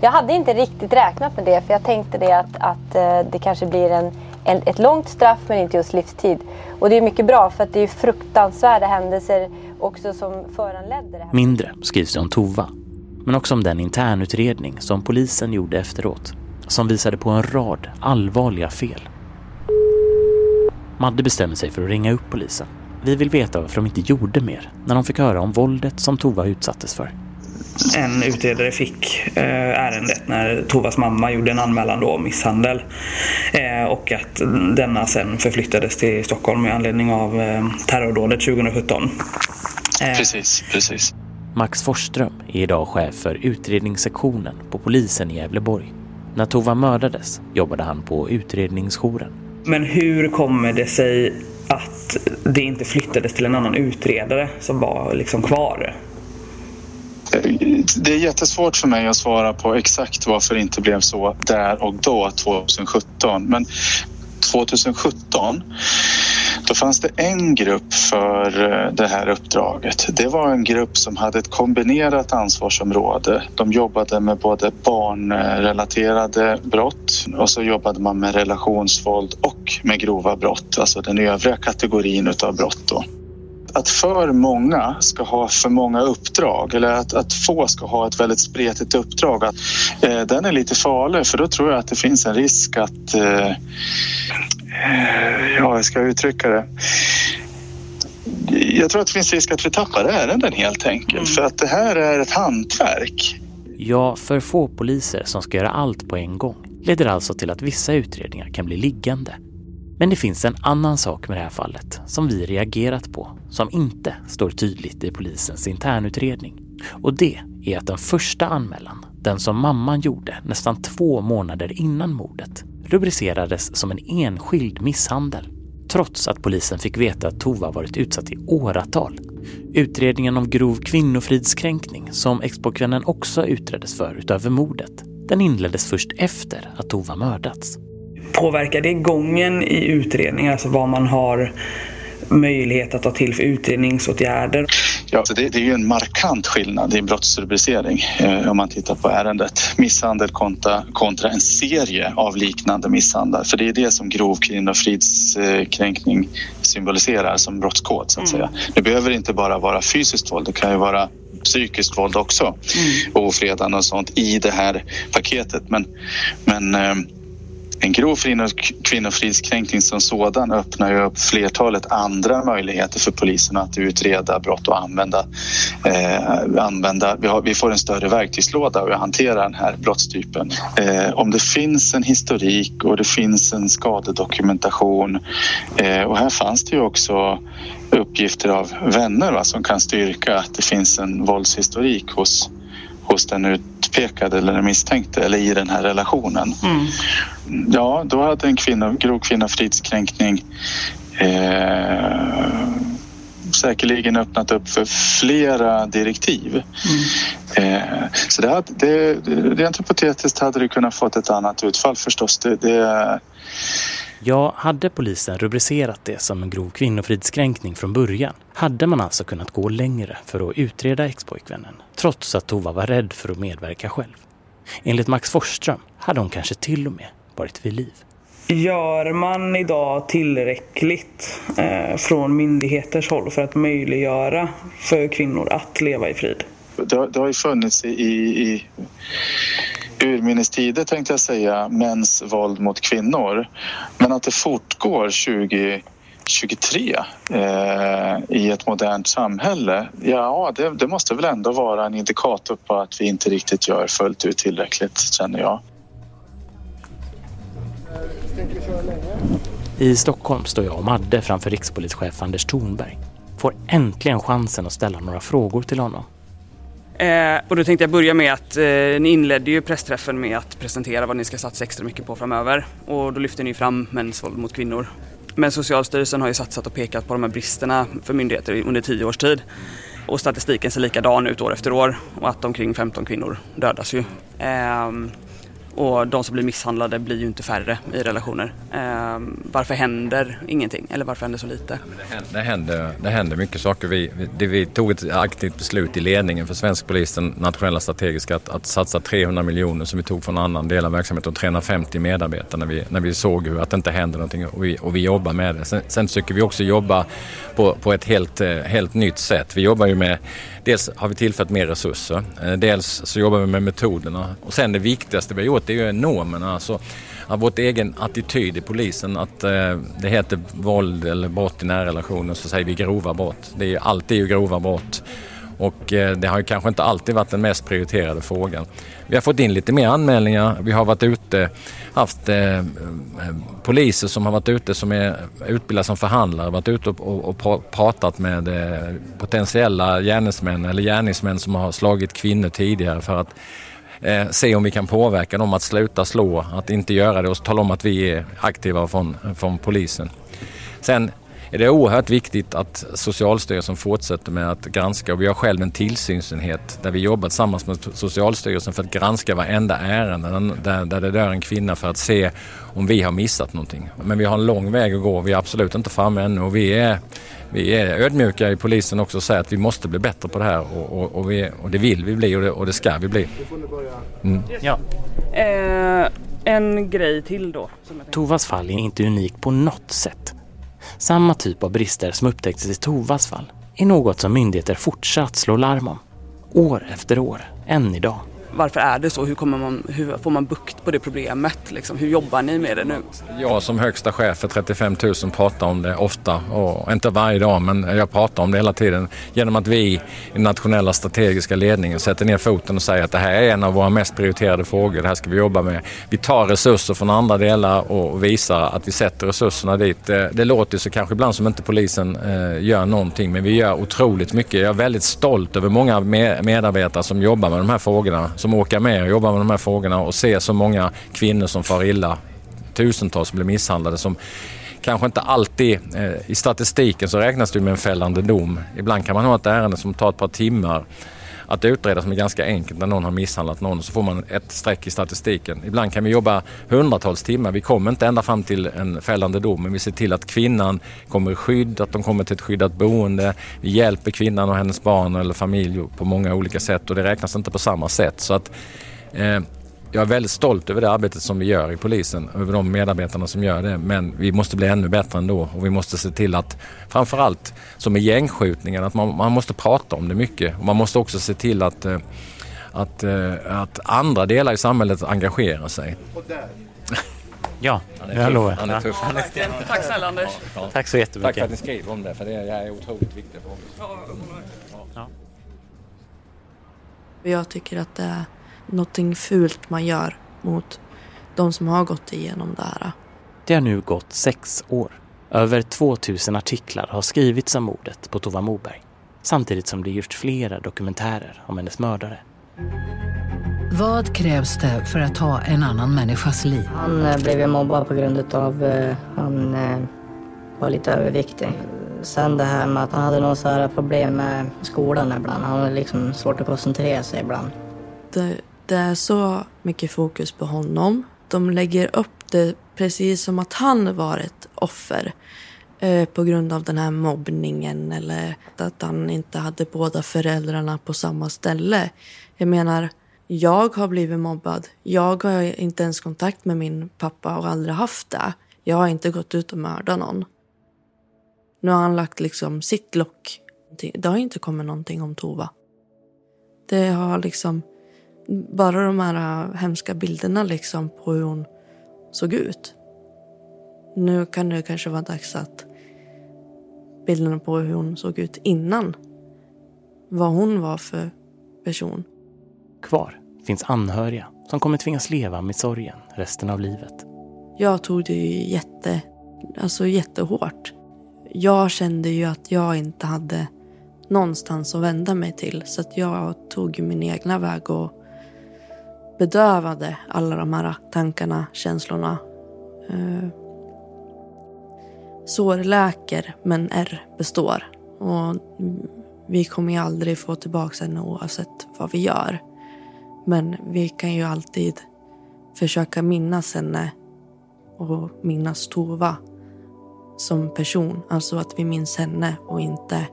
Jag hade inte riktigt räknat med det för jag tänkte det att, att eh, det kanske blir en, en, ett långt straff men inte just livstid. Och det är mycket bra för att det är fruktansvärda händelser också som föranledde det här. Mindre skrivs det om Tova, men också om den internutredning som polisen gjorde efteråt som visade på en rad allvarliga fel. Madde bestämmer sig för att ringa upp polisen. Vi vill veta varför de inte gjorde mer när de fick höra om våldet som Tova utsattes för. En utredare fick eh, ärendet när Tovas mamma gjorde en anmälan då om misshandel eh, och att denna sen förflyttades till Stockholm med anledning av eh, terrordådet 2017. Precis, precis. Max Forsström är idag chef för utredningssektionen på polisen i Gävleborg. När Tova mördades jobbade han på utredningsjouren. Men hur kommer det sig att det inte flyttades till en annan utredare som var liksom kvar? Det är jättesvårt för mig att svara på exakt varför det inte blev så där och då 2017. Men 2017 då fanns det en grupp för eh, det här uppdraget. Det var en grupp som hade ett kombinerat ansvarsområde. De jobbade med både barnrelaterade brott och så jobbade man med relationsvåld och med grova brott, alltså den övriga kategorin utav brott. Då att för många ska ha för många uppdrag eller att, att få ska ha ett väldigt spretigt uppdrag, att, eh, den är lite farlig för då tror jag att det finns en risk att eh, ja, hur ska jag uttrycka det? Jag tror att det finns risk att vi tappar ärenden helt enkelt mm. för att det här är ett hantverk. Ja, för få poliser som ska göra allt på en gång leder alltså till att vissa utredningar kan bli liggande. Men det finns en annan sak med det här fallet som vi reagerat på som inte står tydligt i polisens internutredning. Och det är att den första anmälan, den som mamman gjorde nästan två månader innan mordet, rubricerades som en enskild misshandel. Trots att polisen fick veta att Tova varit utsatt i åratal. Utredningen om grov kvinnofridskränkning, som expokvännen också utreddes för utöver mordet, den inleddes först efter att Tova mördats. Påverkar det gången i utredningen, alltså vad man har möjlighet att ta till för utredningsåtgärder? Ja, så det, det är ju en markant skillnad i brottsrubricering eh, om man tittar på ärendet. Misshandel kontra, kontra en serie av liknande misshandlar. För det är det som grov kvinnofridskränkning symboliserar som brottskod så att säga. Det behöver inte bara vara fysiskt våld, det kan ju vara psykiskt våld också. Mm. Ofredande och sånt i det här paketet. Men, men eh, en grov kvinnofridskränkning som sådan öppnar ju upp flertalet andra möjligheter för polisen att utreda brott och använda, eh, använda vi, har, vi, får en större verktygslåda att hantera den här brottstypen. Eh, om det finns en historik och det finns en skadedokumentation eh, och här fanns det ju också uppgifter av vänner va, som kan styrka att det finns en våldshistorik hos hos den utpekade eller misstänkte eller i den här relationen. Mm. Ja, då hade en kvinna, grov kvinnofridskränkning eh, säkerligen öppnat upp för flera direktiv. Mm. Eh, så det, det, rent hypotetiskt hade det kunnat fått ett annat utfall förstås. Det, det, Ja, hade polisen rubricerat det som en grov kvinnofridskränkning från början hade man alltså kunnat gå längre för att utreda expojkvännen, trots att Tova var rädd för att medverka själv. Enligt Max Forsström hade hon kanske till och med varit vid liv. Gör man idag tillräckligt eh, från myndigheters håll för att möjliggöra för kvinnor att leva i frid? Det, det har ju funnits i, i urminnes tider tänkte jag säga, mäns våld mot kvinnor. Men att det fortgår 2023 eh, i ett modernt samhälle, ja det, det måste väl ändå vara en indikator på att vi inte riktigt gör fullt ut tillräckligt, känner jag. I Stockholm står jag och Madde framför rikspolischef Anders Thornberg. Får äntligen chansen att ställa några frågor till honom. Eh, och då tänkte jag börja med att eh, ni inledde ju pressträffen med att presentera vad ni ska satsa extra mycket på framöver. Och då lyfter ni fram mäns våld mot kvinnor. Men Socialstyrelsen har ju satsat och pekat på de här bristerna för myndigheter under tio års tid. Och statistiken ser likadan ut år efter år och att omkring 15 kvinnor dödas ju. Eh, och de som blir misshandlade blir ju inte färre i relationer. Eh, varför händer ingenting? Eller varför händer så lite? Det händer, det händer mycket saker. Vi, det, vi tog ett aktivt beslut i ledningen för svensk polis, den nationella strategiska, att, att satsa 300 miljoner som vi tog från en annan del av verksamheten och 350 medarbetare när vi, när vi såg hur att det inte hände någonting och vi, och vi jobbar med det. Sen, sen försöker vi också jobba på, på ett helt, eh, helt nytt sätt. Vi jobbar ju med Dels har vi tillfört mer resurser, eh, dels så jobbar vi med metoderna och sen det viktigaste vi har gjort det är ju normerna. Alltså, vårt egen attityd i polisen att eh, det heter våld eller brott i nära relationer så säger vi grova brott. Det är alltid ju grova brott. Och eh, det har ju kanske inte alltid varit den mest prioriterade frågan. Vi har fått in lite mer anmälningar. Vi har varit ute, haft eh, eh poliser som har varit ute som är utbildade som förhandlare, varit ute och, och, och pratat med eh, potentiella gärningsmän eller gärningsmän som har slagit kvinnor tidigare för att eh, se om vi kan påverka dem att sluta slå, att inte göra det och tala om att vi är aktiva från, från polisen. Sen är det oerhört viktigt att Socialstyrelsen fortsätter med att granska och vi har själv en tillsynsenhet där vi jobbar tillsammans med Socialstyrelsen för att granska varenda ärende där, där det dör en kvinna för att se om vi har missat någonting. Men vi har en lång väg att gå. Vi är absolut inte framme ännu och vi är, vi är ödmjuka i polisen också och säger att vi måste bli bättre på det här och, och, och, vi, och det vill vi bli och det, och det ska vi bli. Mm. Ja. Eh, en grej till då. Tovas fall är inte unik på något sätt. Samma typ av brister som upptäcktes i Tovas fall är något som myndigheter fortsatt slår larm om. År efter år, än idag varför är det så? Hur, kommer man, hur får man bukt på det problemet? Liksom, hur jobbar ni med det nu? Jag som högsta chef för 35 000 pratar om det ofta, och inte varje dag men jag pratar om det hela tiden. Genom att vi i den nationella strategiska ledningen sätter ner foten och säger att det här är en av våra mest prioriterade frågor, det här ska vi jobba med. Vi tar resurser från andra delar och visar att vi sätter resurserna dit. Det, låter så kanske ibland som inte polisen eh, gör någonting men vi gör otroligt mycket. Jag är väldigt stolt över många medarbetare som jobbar med de här frågorna, som åker med och jobbar med de här frågorna och ser så många kvinnor som far illa. Tusentals blir misshandlade som kanske inte alltid, eh, i statistiken så räknas det med en fällande dom. Ibland kan man ha ett ärende som tar ett par timmar att utreda som är ganska enkelt när någon har misshandlat någon så får man ett streck i statistiken. Ibland kan vi jobba hundratals timmar. Vi kommer inte ända fram till en fällande dom men vi ser till att kvinnan kommer i skydd, att de kommer till ett skyddat boende. Vi hjälper kvinnan och hennes barn eller familj på många olika sätt och det räknas inte på samma sätt. Så att, eh, jag är väldigt stolt över det arbetet som vi gör i polisen, över de medarbetarna som gör det. Men vi måste bli ännu bättre ändå och vi måste se till att framförallt som med gängskjutningen, att man, man måste prata om det mycket. Och man måste också se till att, eh, att, eh, att andra delar i samhället engagerar sig. Ja, han är jag tuff. lovar. Han är tuff. Han är Tack snälla Anders. Tack så jättemycket. Tack för att ni skriver om det, för det är otroligt viktigt. Ja. Jag tycker att det är någonting fult man gör mot de som har gått igenom det här. Det har nu gått sex år. Över 2000 artiklar har skrivits om mordet på Tova Moberg. Samtidigt som det gjorts flera dokumentärer om hennes mördare. Vad krävs det för att ta en annan människas liv? Han eh, blev ju mobbad på grund av att han eh, var lite överviktig. Sen det här med att han hade här problem med skolan ibland. Han hade liksom svårt att koncentrera sig ibland. Det, det är så mycket fokus på honom. De lägger upp det precis som att han var ett offer eh, på grund av den här mobbningen eller att han inte hade båda föräldrarna på samma ställe. Jag menar, jag har blivit mobbad. Jag har inte ens kontakt med min pappa och aldrig haft det. Jag har inte gått ut och mördat någon. Nu har han lagt liksom sitt lock. Det har inte kommit någonting om Tova. Det har liksom bara de här hemska bilderna liksom på hur hon såg ut. Nu kan det kanske vara dags att bilderna på hur hon såg ut innan. Vad hon var för person. Kvar finns anhöriga som kommer tvingas leva med sorgen resten av livet. Jag tog det ju jätte, alltså jättehårt. Jag kände ju att jag inte hade någonstans att vända mig till. Så att jag tog min egna väg och bedövade alla de här tankarna, känslorna. Eh, sår läker, men ärr består. Och vi kommer ju aldrig få tillbaka henne oavsett vad vi gör. Men vi kan ju alltid försöka minnas henne och minnas Tova som person. Alltså att vi minns henne och inte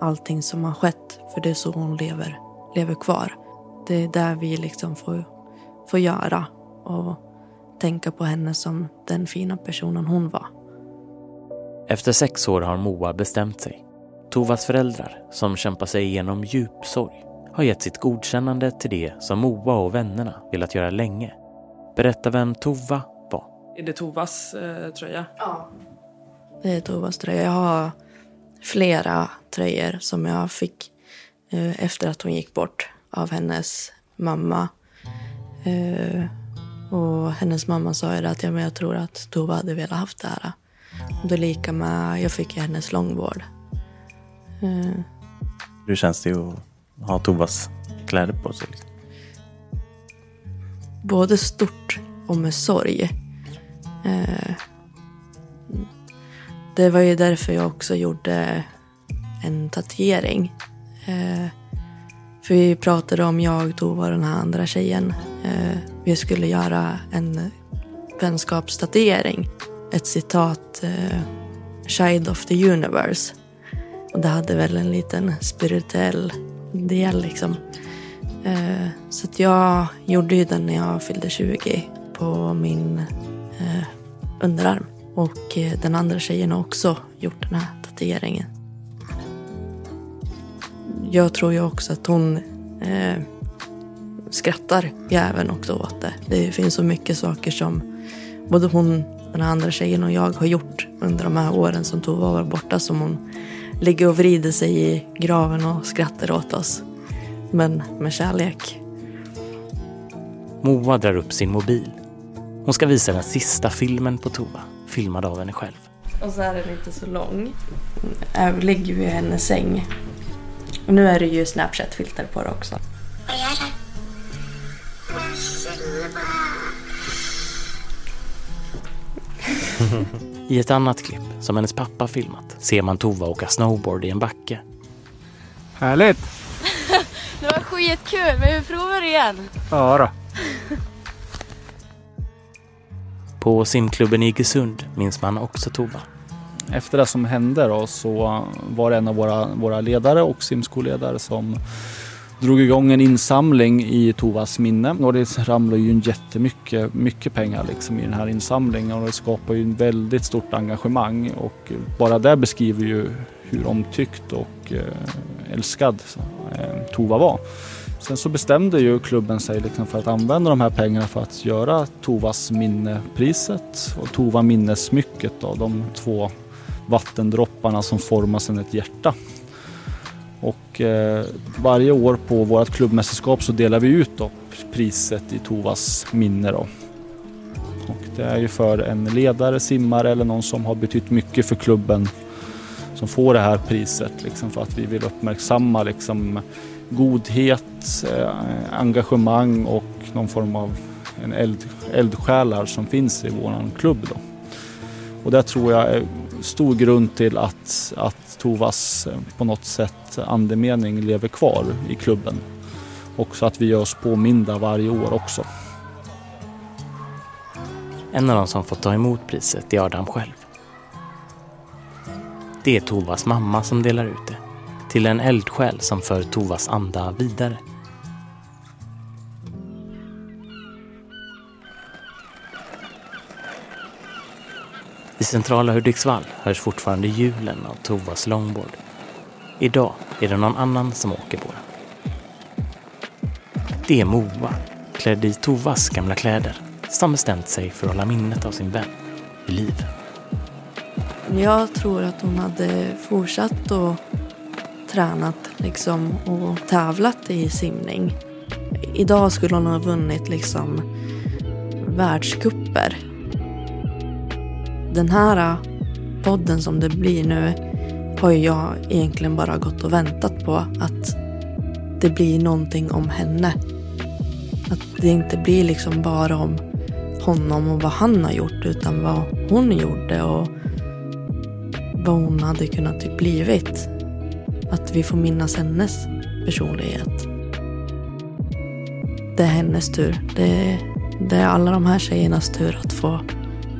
allting som har skett. För det är så hon lever, lever kvar. Det är där vi liksom får, får göra och tänka på henne som den fina personen hon var. Efter sex år har Moa bestämt sig. Tovas föräldrar, som kämpar sig igenom djup sorg, har gett sitt godkännande till det som Moa och vännerna velat göra länge. Berätta vem Tova var. Är det Tovas eh, tröja? Ja. Det är Tovas tröja. Jag har flera tröjor som jag fick eh, efter att hon gick bort av hennes mamma. Eh, och hennes mamma sa ju att ja, men jag tror att Tova hade velat haft det här. Och det är lika med, jag fick ju hennes långvård. Eh, Hur känns det att ha Tovas kläder på sig? Liksom? både stort och med sorg. Eh, det var ju därför jag också gjorde en tatuering. Eh, för vi pratade om jag, Tova och den här andra tjejen. Eh, vi skulle göra en vänskapstatuering. Ett citat, eh, Child of the Universe. Och det hade väl en liten spirituell del liksom. Eh, så att jag gjorde ju den när jag fyllde 20 på min eh, underarm. Och eh, den andra tjejen har också gjort den här tatueringen. Jag tror ju också att hon eh, skrattar jag även också åt det. Det finns så mycket saker som både hon, den andra tjejen och jag har gjort under de här åren som Tova var borta som hon ligger och vrider sig i graven och skrattar åt oss. Men med kärlek. Moa drar upp sin mobil. Hon ska visa den sista filmen på Tova, filmad av henne själv. Och så är den inte så lång. Jag ligger ju i hennes säng. Och nu är det ju Snapchat-filter på det också. Vad? I ett annat klipp, som hennes pappa filmat, ser man Tova åka snowboard i en backe. Härligt! det var skitkul, men vi provar igen. Ja då. På simklubben i Iggesund minns man också Tova. Efter det som hände då så var det en av våra, våra ledare och simskolledare som drog igång en insamling i Tovas minne och det ramlar ju jättemycket mycket pengar liksom i den här insamlingen och det skapar ju ett väldigt stort engagemang och bara det beskriver ju hur omtyckt och eh, älskad eh, Tova var. Sen så bestämde ju klubben sig liksom för att använda de här pengarna för att göra Tovas minnepriset och Tova minnesmycket då, de två vattendropparna som formar sedan ett hjärta. Och eh, varje år på vårt klubbmästerskap så delar vi ut då priset i Tovas minne. Då. Och det är ju för en ledare, simmare eller någon som har betytt mycket för klubben som får det här priset liksom för att vi vill uppmärksamma liksom godhet, eh, engagemang och någon form av en eld, eldsjälar som finns i vår klubb. Då. Och det tror jag är stor grund till att, att Tovas eh, på något sätt andemening lever kvar i klubben. Och så att vi gör oss påminda varje år också. En av de som fått ta emot priset är Adam själv. Det är Tovas mamma som delar ut det till en eldsjäl som för Tovas anda vidare. I centrala Hudiksvall hörs fortfarande hjulen av Tovas longboard. Idag är det någon annan som åker på den. Det är Moa, klädd i Tovas gamla kläder, som bestämt sig för att hålla minnet av sin vän i liv. Jag tror att hon hade fortsatt att tränat liksom och tävlat i simning. Idag skulle hon ha vunnit liksom världskupper den här äh, podden som det blir nu har ju jag egentligen bara gått och väntat på att det blir någonting om henne. Att det inte blir liksom bara om honom och vad han har gjort utan vad hon gjorde och vad hon hade kunnat typ blivit. Att vi får minnas hennes personlighet. Det är hennes tur. Det, det är alla de här tjejernas tur att få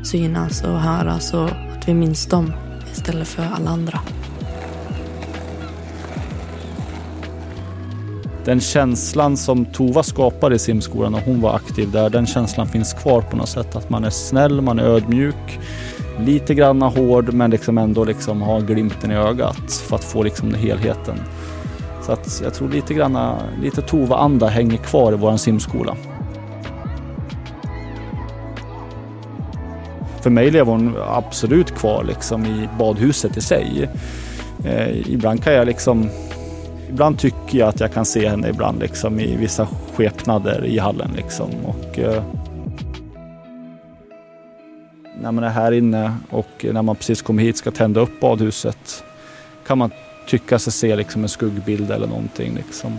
synas alltså och höras alltså, och att vi minns dem istället för alla andra. Den känslan som Tova skapade i simskolan när hon var aktiv där, den känslan finns kvar på något sätt. Att man är snäll, man är ödmjuk, lite granna hård men liksom ändå liksom har glimten i ögat för att få liksom helheten. Så att jag tror lite granna, lite Tova-anda hänger kvar i vår simskola. För mig lever hon absolut kvar liksom i badhuset i sig. Eh, ibland kan jag liksom Ibland tycker jag att jag kan se henne ibland liksom i vissa skepnader i hallen liksom. Och, eh, när man är här inne och när man precis kommer hit ska tända upp badhuset kan man tycka sig se liksom en skuggbild eller någonting. Liksom.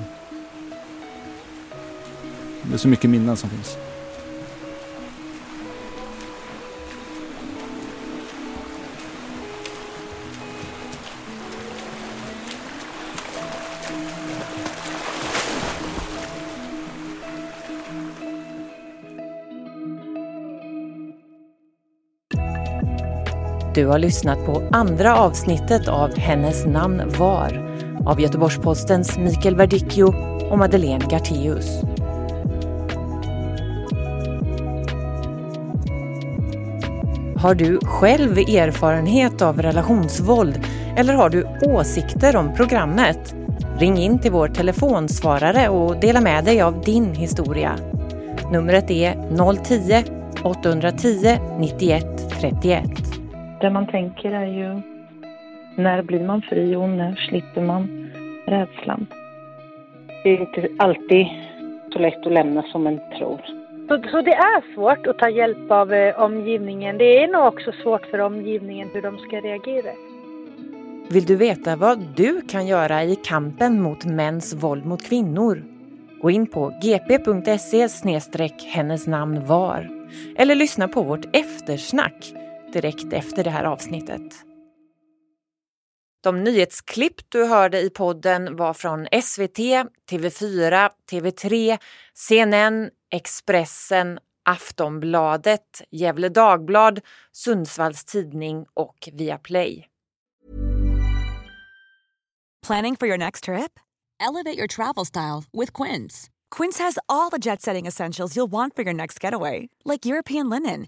Det är så mycket minnen som finns. Du har lyssnat på andra avsnittet av Hennes namn var av Göteborgs-Postens Mikael Verdicchio och Madeleine Gartéus. Har du själv erfarenhet av relationsvåld eller har du åsikter om programmet? Ring in till vår telefonsvarare och dela med dig av din historia. Numret är 010-810 91 31. Det man tänker är ju när blir man fri och när slipper man rädslan? Det är inte alltid så lätt att lämna som en tror. Så, så det är svårt att ta hjälp av eh, omgivningen. Det är nog också svårt för omgivningen hur de ska reagera. Vill du veta vad du kan göra i kampen mot mäns våld mot kvinnor? Gå in på gp.se hennes namn var eller lyssna på vårt eftersnack direkt efter det här avsnittet. De nyhetsklipp du hörde i podden var från SVT, TV4, TV3, CNN, Expressen, Aftonbladet, Gefle Dagblad, Sundsvalls Tidning och Viaplay. Planning for your next trip? Elevate your travel style with Quince. Quince has all the jet-setting essentials you'll want for your next getaway, like European linen,